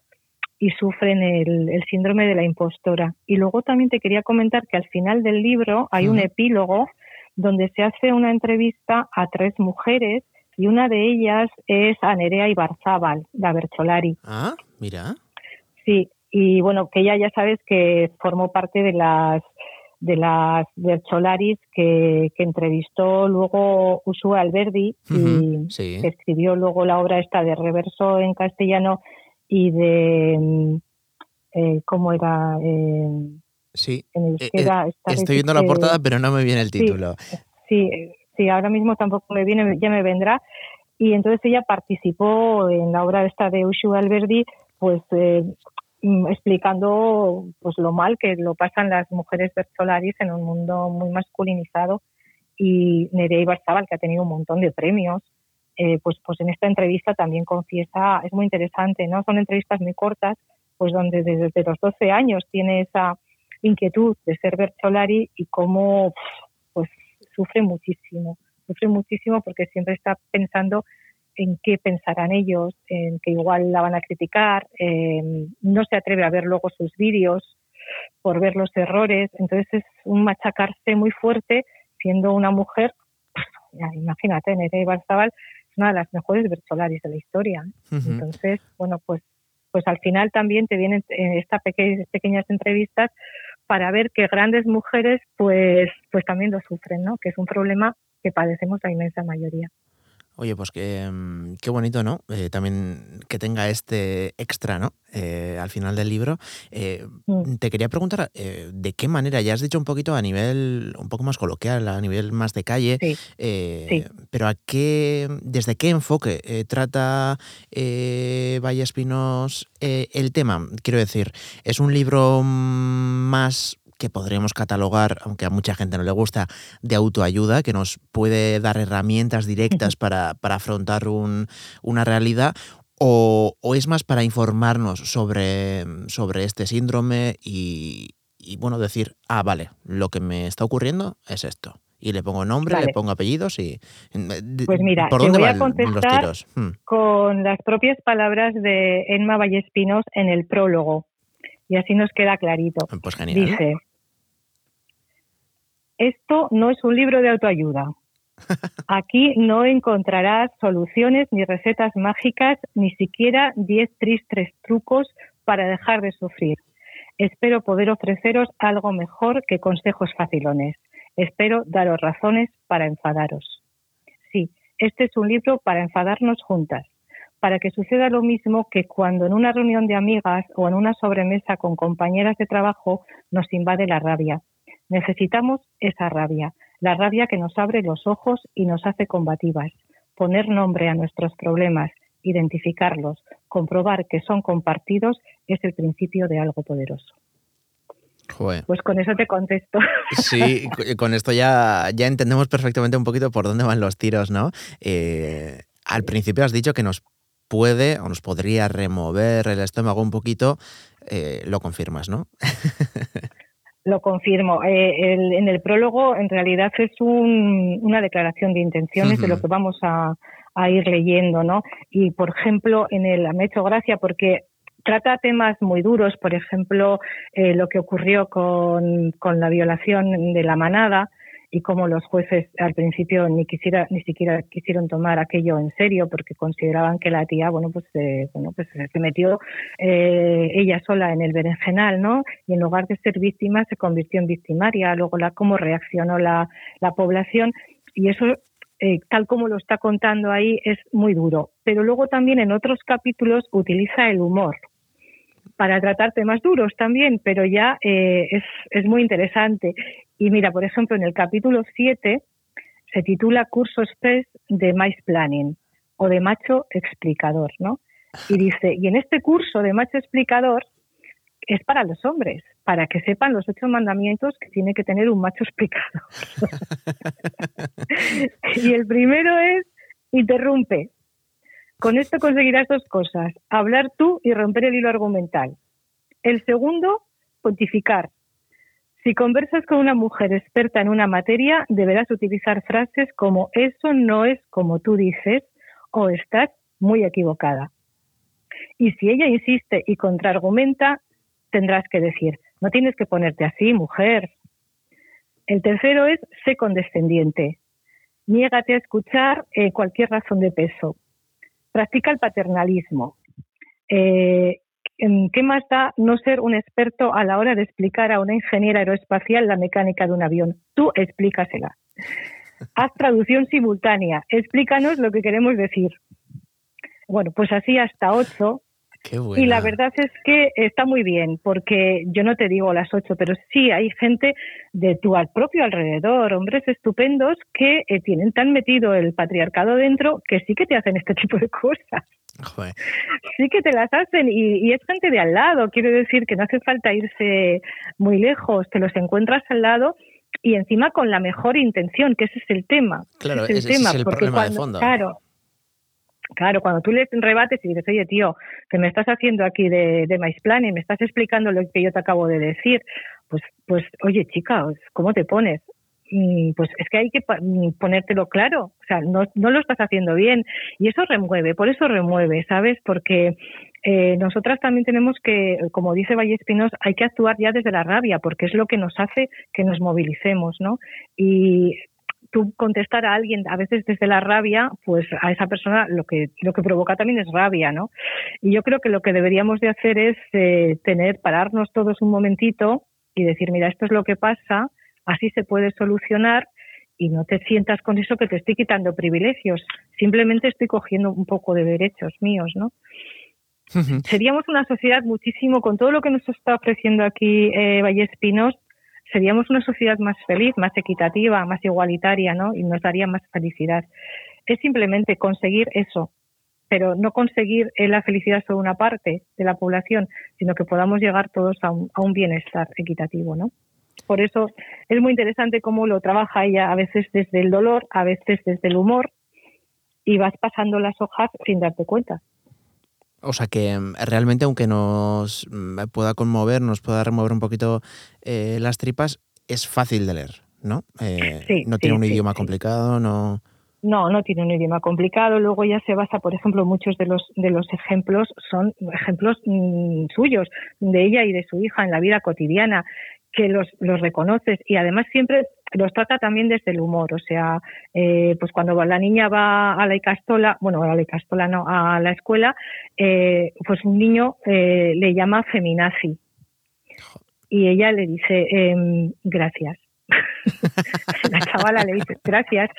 y sufren el, el síndrome de la impostora. Y luego también te quería comentar que al final del libro hay un epílogo donde se hace una entrevista a tres mujeres y una de ellas es a Nerea Ibarzábal, la Bercholari. Ah, mira. Sí, y bueno, que ella ya sabes que formó parte de las de las Bercholaris que, que entrevistó luego Usua Alberdi y Sí. que escribió luego la obra esta de reverso en castellano y de mm, eh, cómo era eh, Sí. en Eh, esta Estoy viendo la portada, pero no me viene el sí. título. Sí, eh, sí, ahora mismo tampoco me viene, ya me vendrá. Y entonces ella participó en la obra esta de Ushu Alberdi, pues eh, explicando pues lo mal que lo pasan las mujeres bertolaris en un mundo muy masculinizado y Nerea Ibarzabal, que ha tenido un montón de premios, eh, pues, pues en esta entrevista también confiesa, es muy interesante, ¿no? Son entrevistas muy cortas, pues donde desde los 12 años tiene esa inquietud de ser bertolari y cómo pues sufre muchísimo, sufre muchísimo porque siempre está pensando en qué pensarán ellos, en que igual la van a criticar, eh, no se atreve a ver luego sus vídeos por ver los errores, entonces es un machacarse muy fuerte siendo una mujer, pues, imagínate, Nerea Ibarzabal es una de las mejores Bertolaris de la historia. Entonces, bueno, pues pues al final también te vienen eh, estas peque- pequeñas entrevistas para ver que grandes mujeres pues pues también lo sufren, ¿no? Que es un problema que padecemos la inmensa mayoría. Oye, pues qué, mm, qué bonito, ¿no? Eh, también que tenga este extra, ¿no? Eh, al final del libro. Eh, Mm. Te quería preguntar de qué manera, ya has dicho un poquito a nivel un poco más coloquial, a nivel más de calle, Sí, sí. pero a qué, desde qué enfoque trata Valle Espinos el tema. Quiero decir, es un libro mm, más que podríamos catalogar, aunque a mucha gente no le gusta, de autoayuda, que nos puede dar herramientas directas para, para afrontar un- una realidad, o, o es más para informarnos sobre, sobre este síndrome y, y, bueno, decir, ah, vale, lo que me está ocurriendo es esto. Y le pongo nombre, le pongo apellidos y... Pues mira, ¿Por te dónde voy a los contestar tiros? Hmm. con las propias palabras de Emma Vallespinos en el prólogo. Y así nos queda clarito. Pues genial. Dice, esto no es un libro de autoayuda. Aquí no encontrarás soluciones ni recetas mágicas, ni siquiera 10 tristes trucos para dejar de sufrir. Espero poder ofreceros algo mejor que consejos facilones. Espero daros razones para enfadaros. Sí, este es un libro para enfadarnos juntas, para que suceda lo mismo que cuando en una reunión de amigas o en una sobremesa con compañeras de trabajo nos invade la rabia. Necesitamos esa rabia, la rabia que nos abre los ojos y nos hace combativas. Poner nombre a nuestros problemas, identificarlos, comprobar que son compartidos es el principio de algo poderoso. Joder. Pues con eso te contesto. Sí, co- con esto ya, ya entendemos perfectamente un poquito por dónde van los tiros, ¿no? Eh, al principio has dicho que nos puede o nos podría remover el estómago un poquito. eh, lo confirmas, ¿no? Lo confirmo. Eh, el- en el prólogo, en realidad, es un- una declaración de intenciones de lo que vamos a, a ir leyendo, ¿no? Y, por ejemplo, en el me ha hecho gracia porque trata temas muy duros, por ejemplo, eh, lo que ocurrió con, con la violación de la manada y cómo los jueces al principio ni quisiera ni siquiera quisieron tomar aquello en serio porque consideraban que la tía bueno pues eh, bueno pues se metió eh, ella sola en el berenjenal no y en lugar de ser víctima se convirtió en victimaria. Luego la cómo reaccionó la, la población. Y eso eh, tal como lo está contando ahí es muy duro. Pero luego también en otros capítulos utiliza el humor para tratar temas duros también, pero ya eh, es, es muy interesante. Y mira, por ejemplo, en el capítulo 7 se titula Curso Express de Mice Planning o de Macho Explicador, ¿no? Y dice, y en este curso de Macho Explicador es para los hombres, para que sepan los ocho mandamientos que tiene que tener un macho explicador. y el primero es, interrumpe, con esto conseguirás dos cosas, hablar tú y romper el hilo argumental. El segundo, pontificar. Si conversas con una mujer experta en una materia, deberás utilizar frases como eso no es como tú dices o estás muy equivocada. Y si ella insiste y contraargumenta, tendrás que decir, no tienes que ponerte así, mujer. El tercero es, sé condescendiente. Niégate a escuchar eh, cualquier razón de peso practica el paternalismo. Eh, ¿Qué más da no ser un experto a la hora de explicar a una ingeniera aeroespacial la mecánica de un avión? Tú explícasela. Haz traducción simultánea. Explícanos lo que queremos decir. Bueno, pues así hasta ocho. Qué buena. Y la verdad es que está muy bien, porque yo no te digo las ocho, pero sí hay gente de tu al propio alrededor, hombres estupendos que eh, tienen tan metido el patriarcado dentro que sí que te hacen este tipo de cosas. Joder. Sí que te las hacen y, y es gente de al lado, quiero decir que no hace falta irse muy lejos, te los encuentras al lado y encima con la mejor intención, que ese es el tema. Claro, ese es ese el tema, es el porque problema de fondo. Claro, Claro, cuando tú le rebates y dices, oye, tío, que me estás haciendo aquí de, de maíz-plan y me estás explicando lo que yo te acabo de decir, pues, pues oye, chica, ¿cómo te pones? Mm, Pues es que hay que mm, ponértelo claro, o sea, no, no lo estás haciendo bien y eso remueve, por eso remueve, ¿sabes? Porque eh, nosotras también tenemos que, como dice Valle Espinos, hay que actuar ya desde la rabia, porque es lo que nos hace que nos movilicemos, ¿no? Y tú contestar a alguien a veces desde la rabia, pues a esa persona lo que lo que provoca también es rabia, ¿no? Y yo creo que lo que deberíamos de hacer es eh, tener pararnos todos un momentito y decir, mira, esto es lo que pasa, así se puede solucionar y no te sientas con eso que te estoy quitando privilegios, simplemente estoy cogiendo un poco de derechos míos, ¿no? Seríamos una sociedad muchísimo, con todo lo que nos está ofreciendo aquí eh, Espinos, seríamos una sociedad más feliz, más equitativa, más igualitaria, ¿no? Y nos daría más felicidad. Es simplemente conseguir eso, pero no conseguir eh, la felicidad solo una parte de la población, sino que podamos llegar todos a un, a un bienestar equitativo, ¿no? Por eso es muy interesante cómo lo trabaja ella, a veces desde el dolor, a veces desde el humor, y vas pasando las hojas sin darte cuenta. O sea que mm, realmente, aunque nos mm, pueda conmover, nos pueda remover un poquito eh, las tripas, es fácil de leer, ¿no? Eh, Sí, no tiene sí, un sí, idioma complicado, no. No, no tiene un idioma complicado. Luego ya se basa, por ejemplo, muchos de los de los ejemplos son ejemplos mm, suyos, de ella y de su hija en la vida cotidiana, que los, los reconoces y además siempre los trata también desde el humor. O sea, eh, pues cuando la niña va a la Icastola, bueno, a la Icastola no, a la escuela, eh, pues un niño eh, le llama feminazi y ella le dice em, gracias. la chavala le dice gracias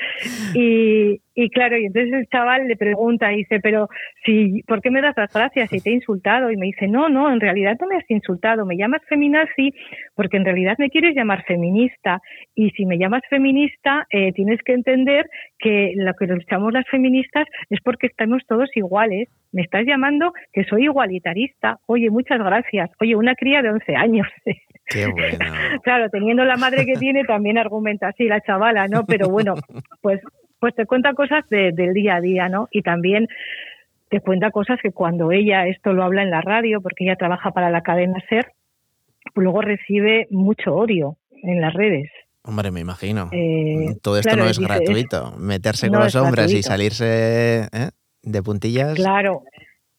y, y claro y entonces el chaval le pregunta y dice pero si ¿por qué me das las gracias si te he insultado? y me dice no no en realidad no me has insultado me llamas feminazi porque en realidad me quieres llamar feminista. Y si me llamas feminista eh, tienes que entender que lo que luchamos las feministas es porque estamos todos iguales. Me estás llamando que soy igualitarista. Oye muchas gracias. Oye una cría de 11 años Qué bueno. Claro, teniendo la madre que tiene, también argumenta así la chavala, ¿no? Pero bueno, pues, pues te cuenta cosas de- del día a día, ¿no? Y también te cuenta cosas que cuando ella esto lo habla en la radio, porque ella trabaja para la cadena SER, luego recibe mucho odio en las redes. Hombre, me imagino. Eh, Todo esto claro, no es dice, gratuito. Meterse no con los es hombres y salirse ¿eh? de puntillas. Claro,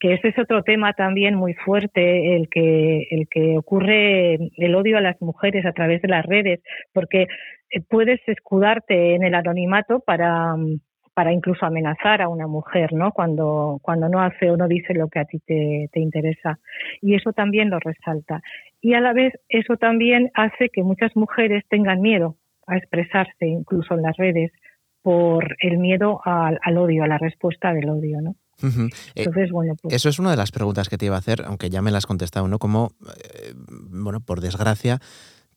que ese es otro tema también muy fuerte, el que, el que ocurre el odio a las mujeres a través de las redes, porque eh, puedes escudarte en el anonimato para, para incluso amenazar a una mujer, ¿no? Cuando, cuando no hace o no dice lo que a ti te, te interesa. Y eso también lo resalta. Y a la vez eso también hace que muchas mujeres tengan miedo a expresarse incluso en las redes por el miedo al, al odio, a la respuesta del odio, ¿no? Eh, Entonces, bueno, pues Eso es una de las preguntas que te iba a hacer, aunque ya me las has contestado, ¿no? Como, eh, bueno, por desgracia,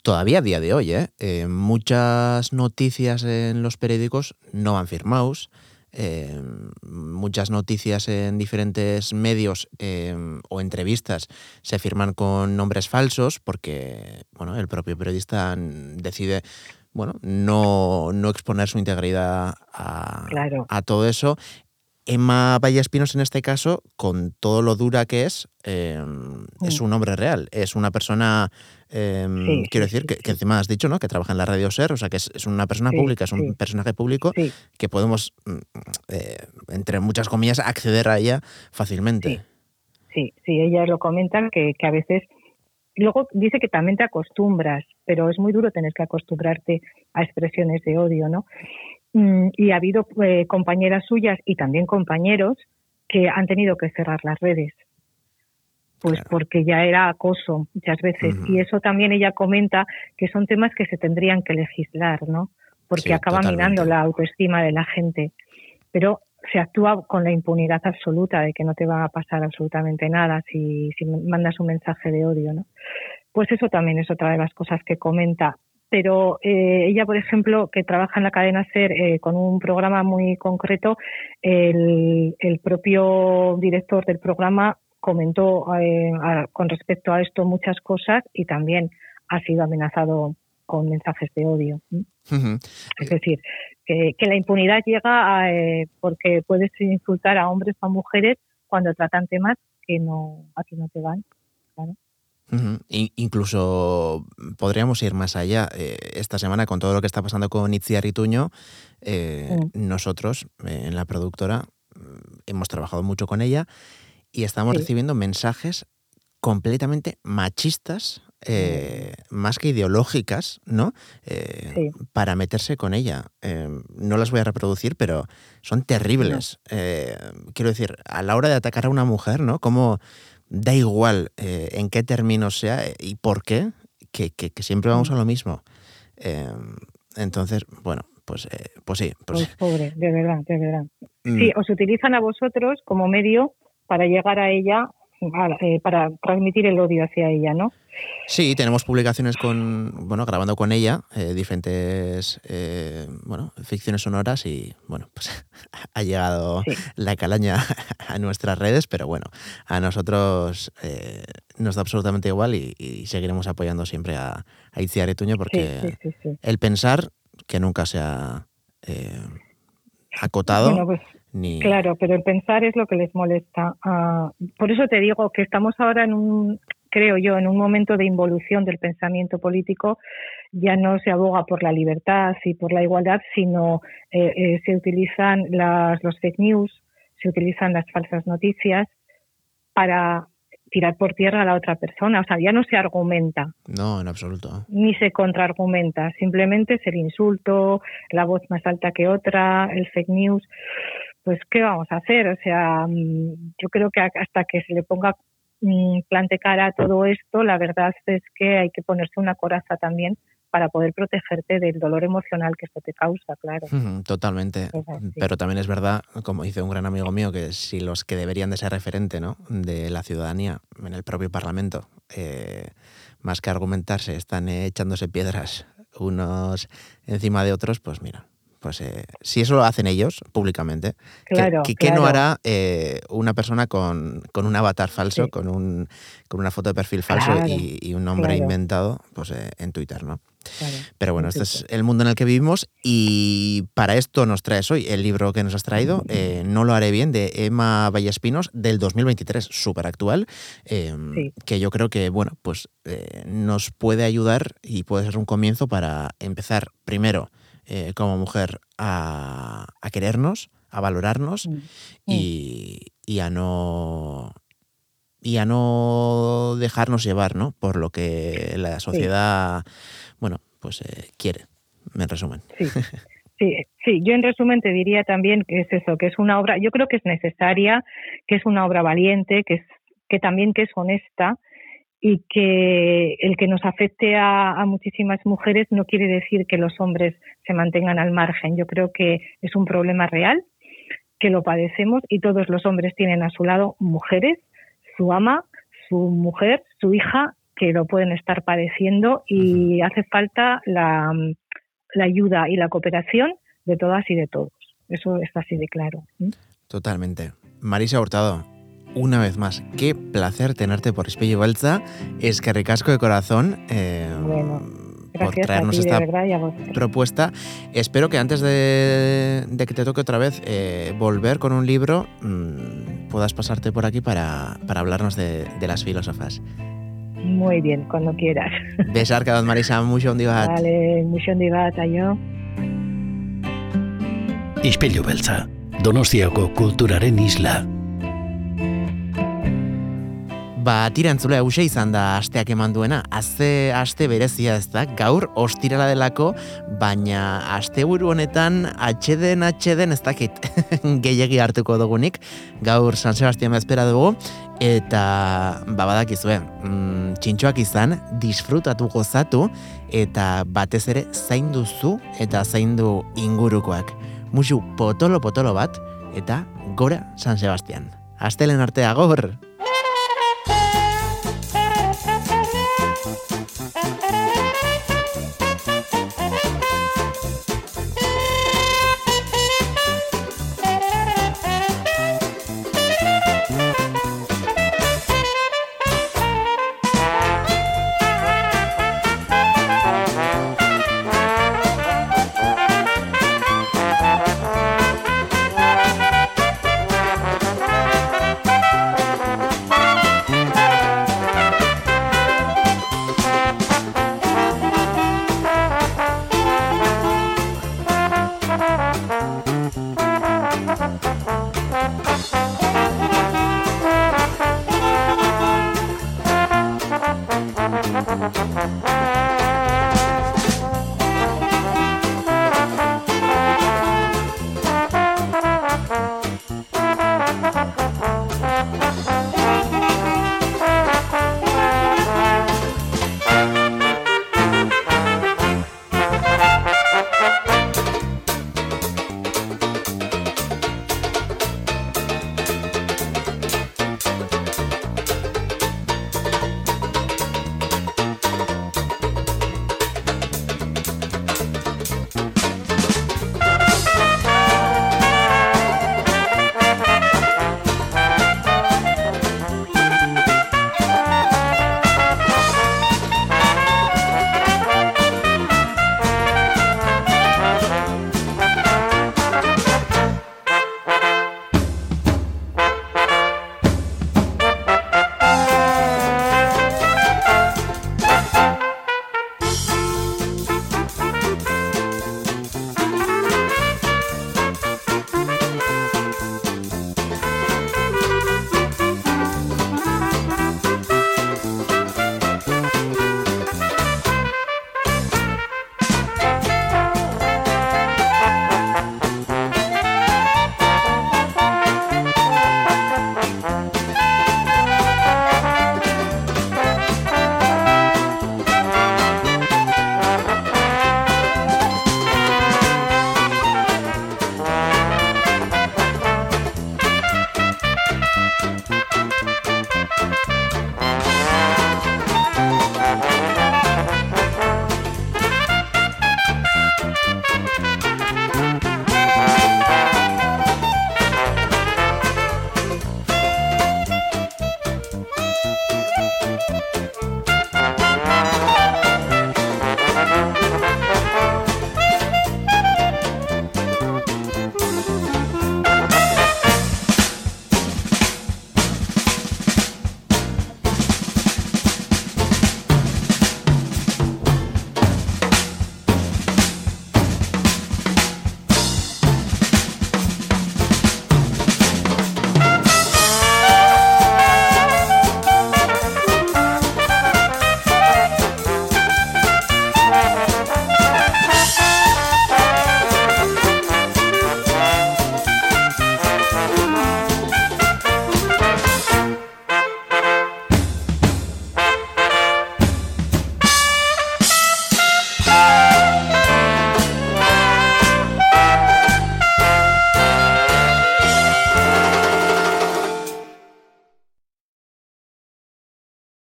todavía a día de hoy, ¿eh? Eh, muchas noticias en los periódicos no van firmados. eh, muchas noticias en diferentes medios eh, o entrevistas se firman con nombres falsos porque bueno, el propio periodista decide bueno, no, no exponer su integridad a, Claro. a todo eso. Emma Vallespinos, en este caso, con todo lo dura que es, eh, es un hombre real. Es una persona, eh, Sí, quiero decir, sí, que, encima has dicho, ¿no? Que trabaja en la radio SER, o sea, que es, es una persona pública, es un personaje público que podemos, mm, eh, entre muchas comillas, acceder a ella fácilmente. sí, sí, ella lo comenta que, que a veces luego dice que también te acostumbras, pero es muy duro tener que acostumbrarte a expresiones de odio, ¿no? Mm, Y ha habido eh, compañeras suyas y también compañeros que han tenido que cerrar las redes. Pues Claro. porque ya era acoso muchas veces. Y eso también ella comenta que son temas que se tendrían que legislar, ¿no? Porque Sí, acaba totalmente. minando la autoestima de la gente. Pero se actúa con la impunidad absoluta de que no te va a pasar absolutamente nada si, si mandas un mensaje de odio, ¿no? Pues eso también es otra de las cosas que comenta. Pero eh, ella, por ejemplo, que trabaja en la cadena SER eh, con un programa muy concreto, el, el propio director del programa comentó eh, a- con respecto a esto muchas cosas y también ha sido amenazado con mensajes de odio. Es decir, que, que la impunidad llega a, eh, porque puedes insultar a hombres o a mujeres cuando tratan temas que no a ti no te van. Incluso podríamos ir más allá. Eh, esta semana, con todo lo que está pasando con Itziar Ituño, eh, Mm. nosotros, eh, en la productora, mm, hemos trabajado mucho con ella y estamos Sí. recibiendo mensajes completamente machistas, eh, más que ideológicas, ¿no? Sí. Para meterse con ella. Eh, no las voy a reproducir, pero son terribles. Quiero decir, a la hora de atacar a una mujer, ¿no? Como da igual eh, en qué términos sea y por qué, que, que- que siempre vamos a lo mismo. Eh, entonces, bueno, pues, eh, pues sí. Pues, Pues pobre, de verdad, de verdad. mm, Sí, os utilizan a vosotros como medio para llegar a ella, para transmitir el odio hacia ella, ¿no? Sí, tenemos publicaciones con, bueno, grabando con ella, eh, diferentes, eh, bueno, ficciones sonoras y, bueno, pues ha llegado Sí. la calaña a nuestras redes, pero bueno, a nosotros eh, nos da absolutamente igual y, y seguiremos apoyando siempre a, a Itziar Etuño porque Sí, sí, el pensar que nunca se ha eh, acotado Bueno, pues ni... Claro, pero el pensar es lo que les molesta. Ah, por eso te digo que estamos ahora en un, creo yo, en un momento de involución del pensamiento político. Ya no se aboga por la libertad y por la igualdad, sino eh, eh, se utilizan las, los fake news, se utilizan las falsas noticias para tirar por tierra a la otra persona. O sea, ya no se argumenta No, en absoluto. ni se contraargumenta, simplemente es el insulto, la voz más alta que otra, el fake news. Pues, ¿qué vamos a hacer? O sea, mm, yo creo que hasta que se le ponga mm, plante cara a todo esto, la verdad es que hay que ponerse una coraza también para poder protegerte del dolor emocional que esto te causa, claro. Totalmente. Pero también es verdad, como dice un gran amigo mío, que si los que deberían de ser referente ¿no? de la ciudadanía en el propio Parlamento, eh, más que argumentarse, están echándose piedras unos encima de otros, pues mira, pues eh, si eso lo hacen ellos públicamente, ¿qué- Claro, ¿qué, qué no hará eh, una persona con, con un avatar falso, Sí. con, un, con una foto de perfil falso Claro, y, y un nombre inventado pues, eh, en Twitter? ¿no? Pero bueno, en este es el mundo en el que vivimos y para esto nos traes hoy el libro que nos has traído, No lo haré bien, de Emma Vallespinos, del 2023, súper actual, Sí. que yo creo que, bueno, pues nos puede ayudar y puede ser un comienzo para empezar primero eh, como mujer a, a querernos, a valorarnos Mm. y, y a no y a no dejarnos llevar ¿no? por lo que la sociedad bueno pues eh, quiere en resumen Sí, sí, sí. Yo en resumen te diría también que es eso, que es una obra, yo creo que es necesaria, que es una obra valiente, que es que también que es honesta y que el que nos afecte a, a muchísimas mujeres no quiere decir que los hombres se mantengan al margen. Yo creo que es un problema real, que lo padecemos y todos los hombres tienen a su lado mujeres, su ama, su mujer, su hija, que lo pueden estar padeciendo y hace falta la, la ayuda y la cooperación de todas y de todos. Eso está así de claro. totalmente Marisa Hurtado una vez más, qué placer tenerte por Espello Balza. Es que ricasco de corazón eh, Bueno, por Gracias a traernos ti, esta verdad, propuesta. Espero que antes de, de que te toque otra vez eh, volver con un libro, mmm, puedas pasarte por aquí para, para hablarnos de, de, las filósofas. Muy bien, cuando quieras. Besar, Marisa, mucho un dibat. Vale, mucho un dibat, yo. Ispillo beltza, Donostiako kulturaren isla. Ba, tira entzulea hause izan da asteak eman duena. Azte aste berezia ez da, gaur ostirala delako, baina asteburu honetan atxeden atxeden ez dakit gehiegi hartuko dugunik. Gaur San Sebastian bezpera dugu, eta ba, badakizue, mm, txintxoak izan, disfrutatu gozatu, eta batez ere zaindu zu eta zaindu ingurukoak. Musu potolo-potolo bat, eta gora San Sebastian. Astelen artea, gor!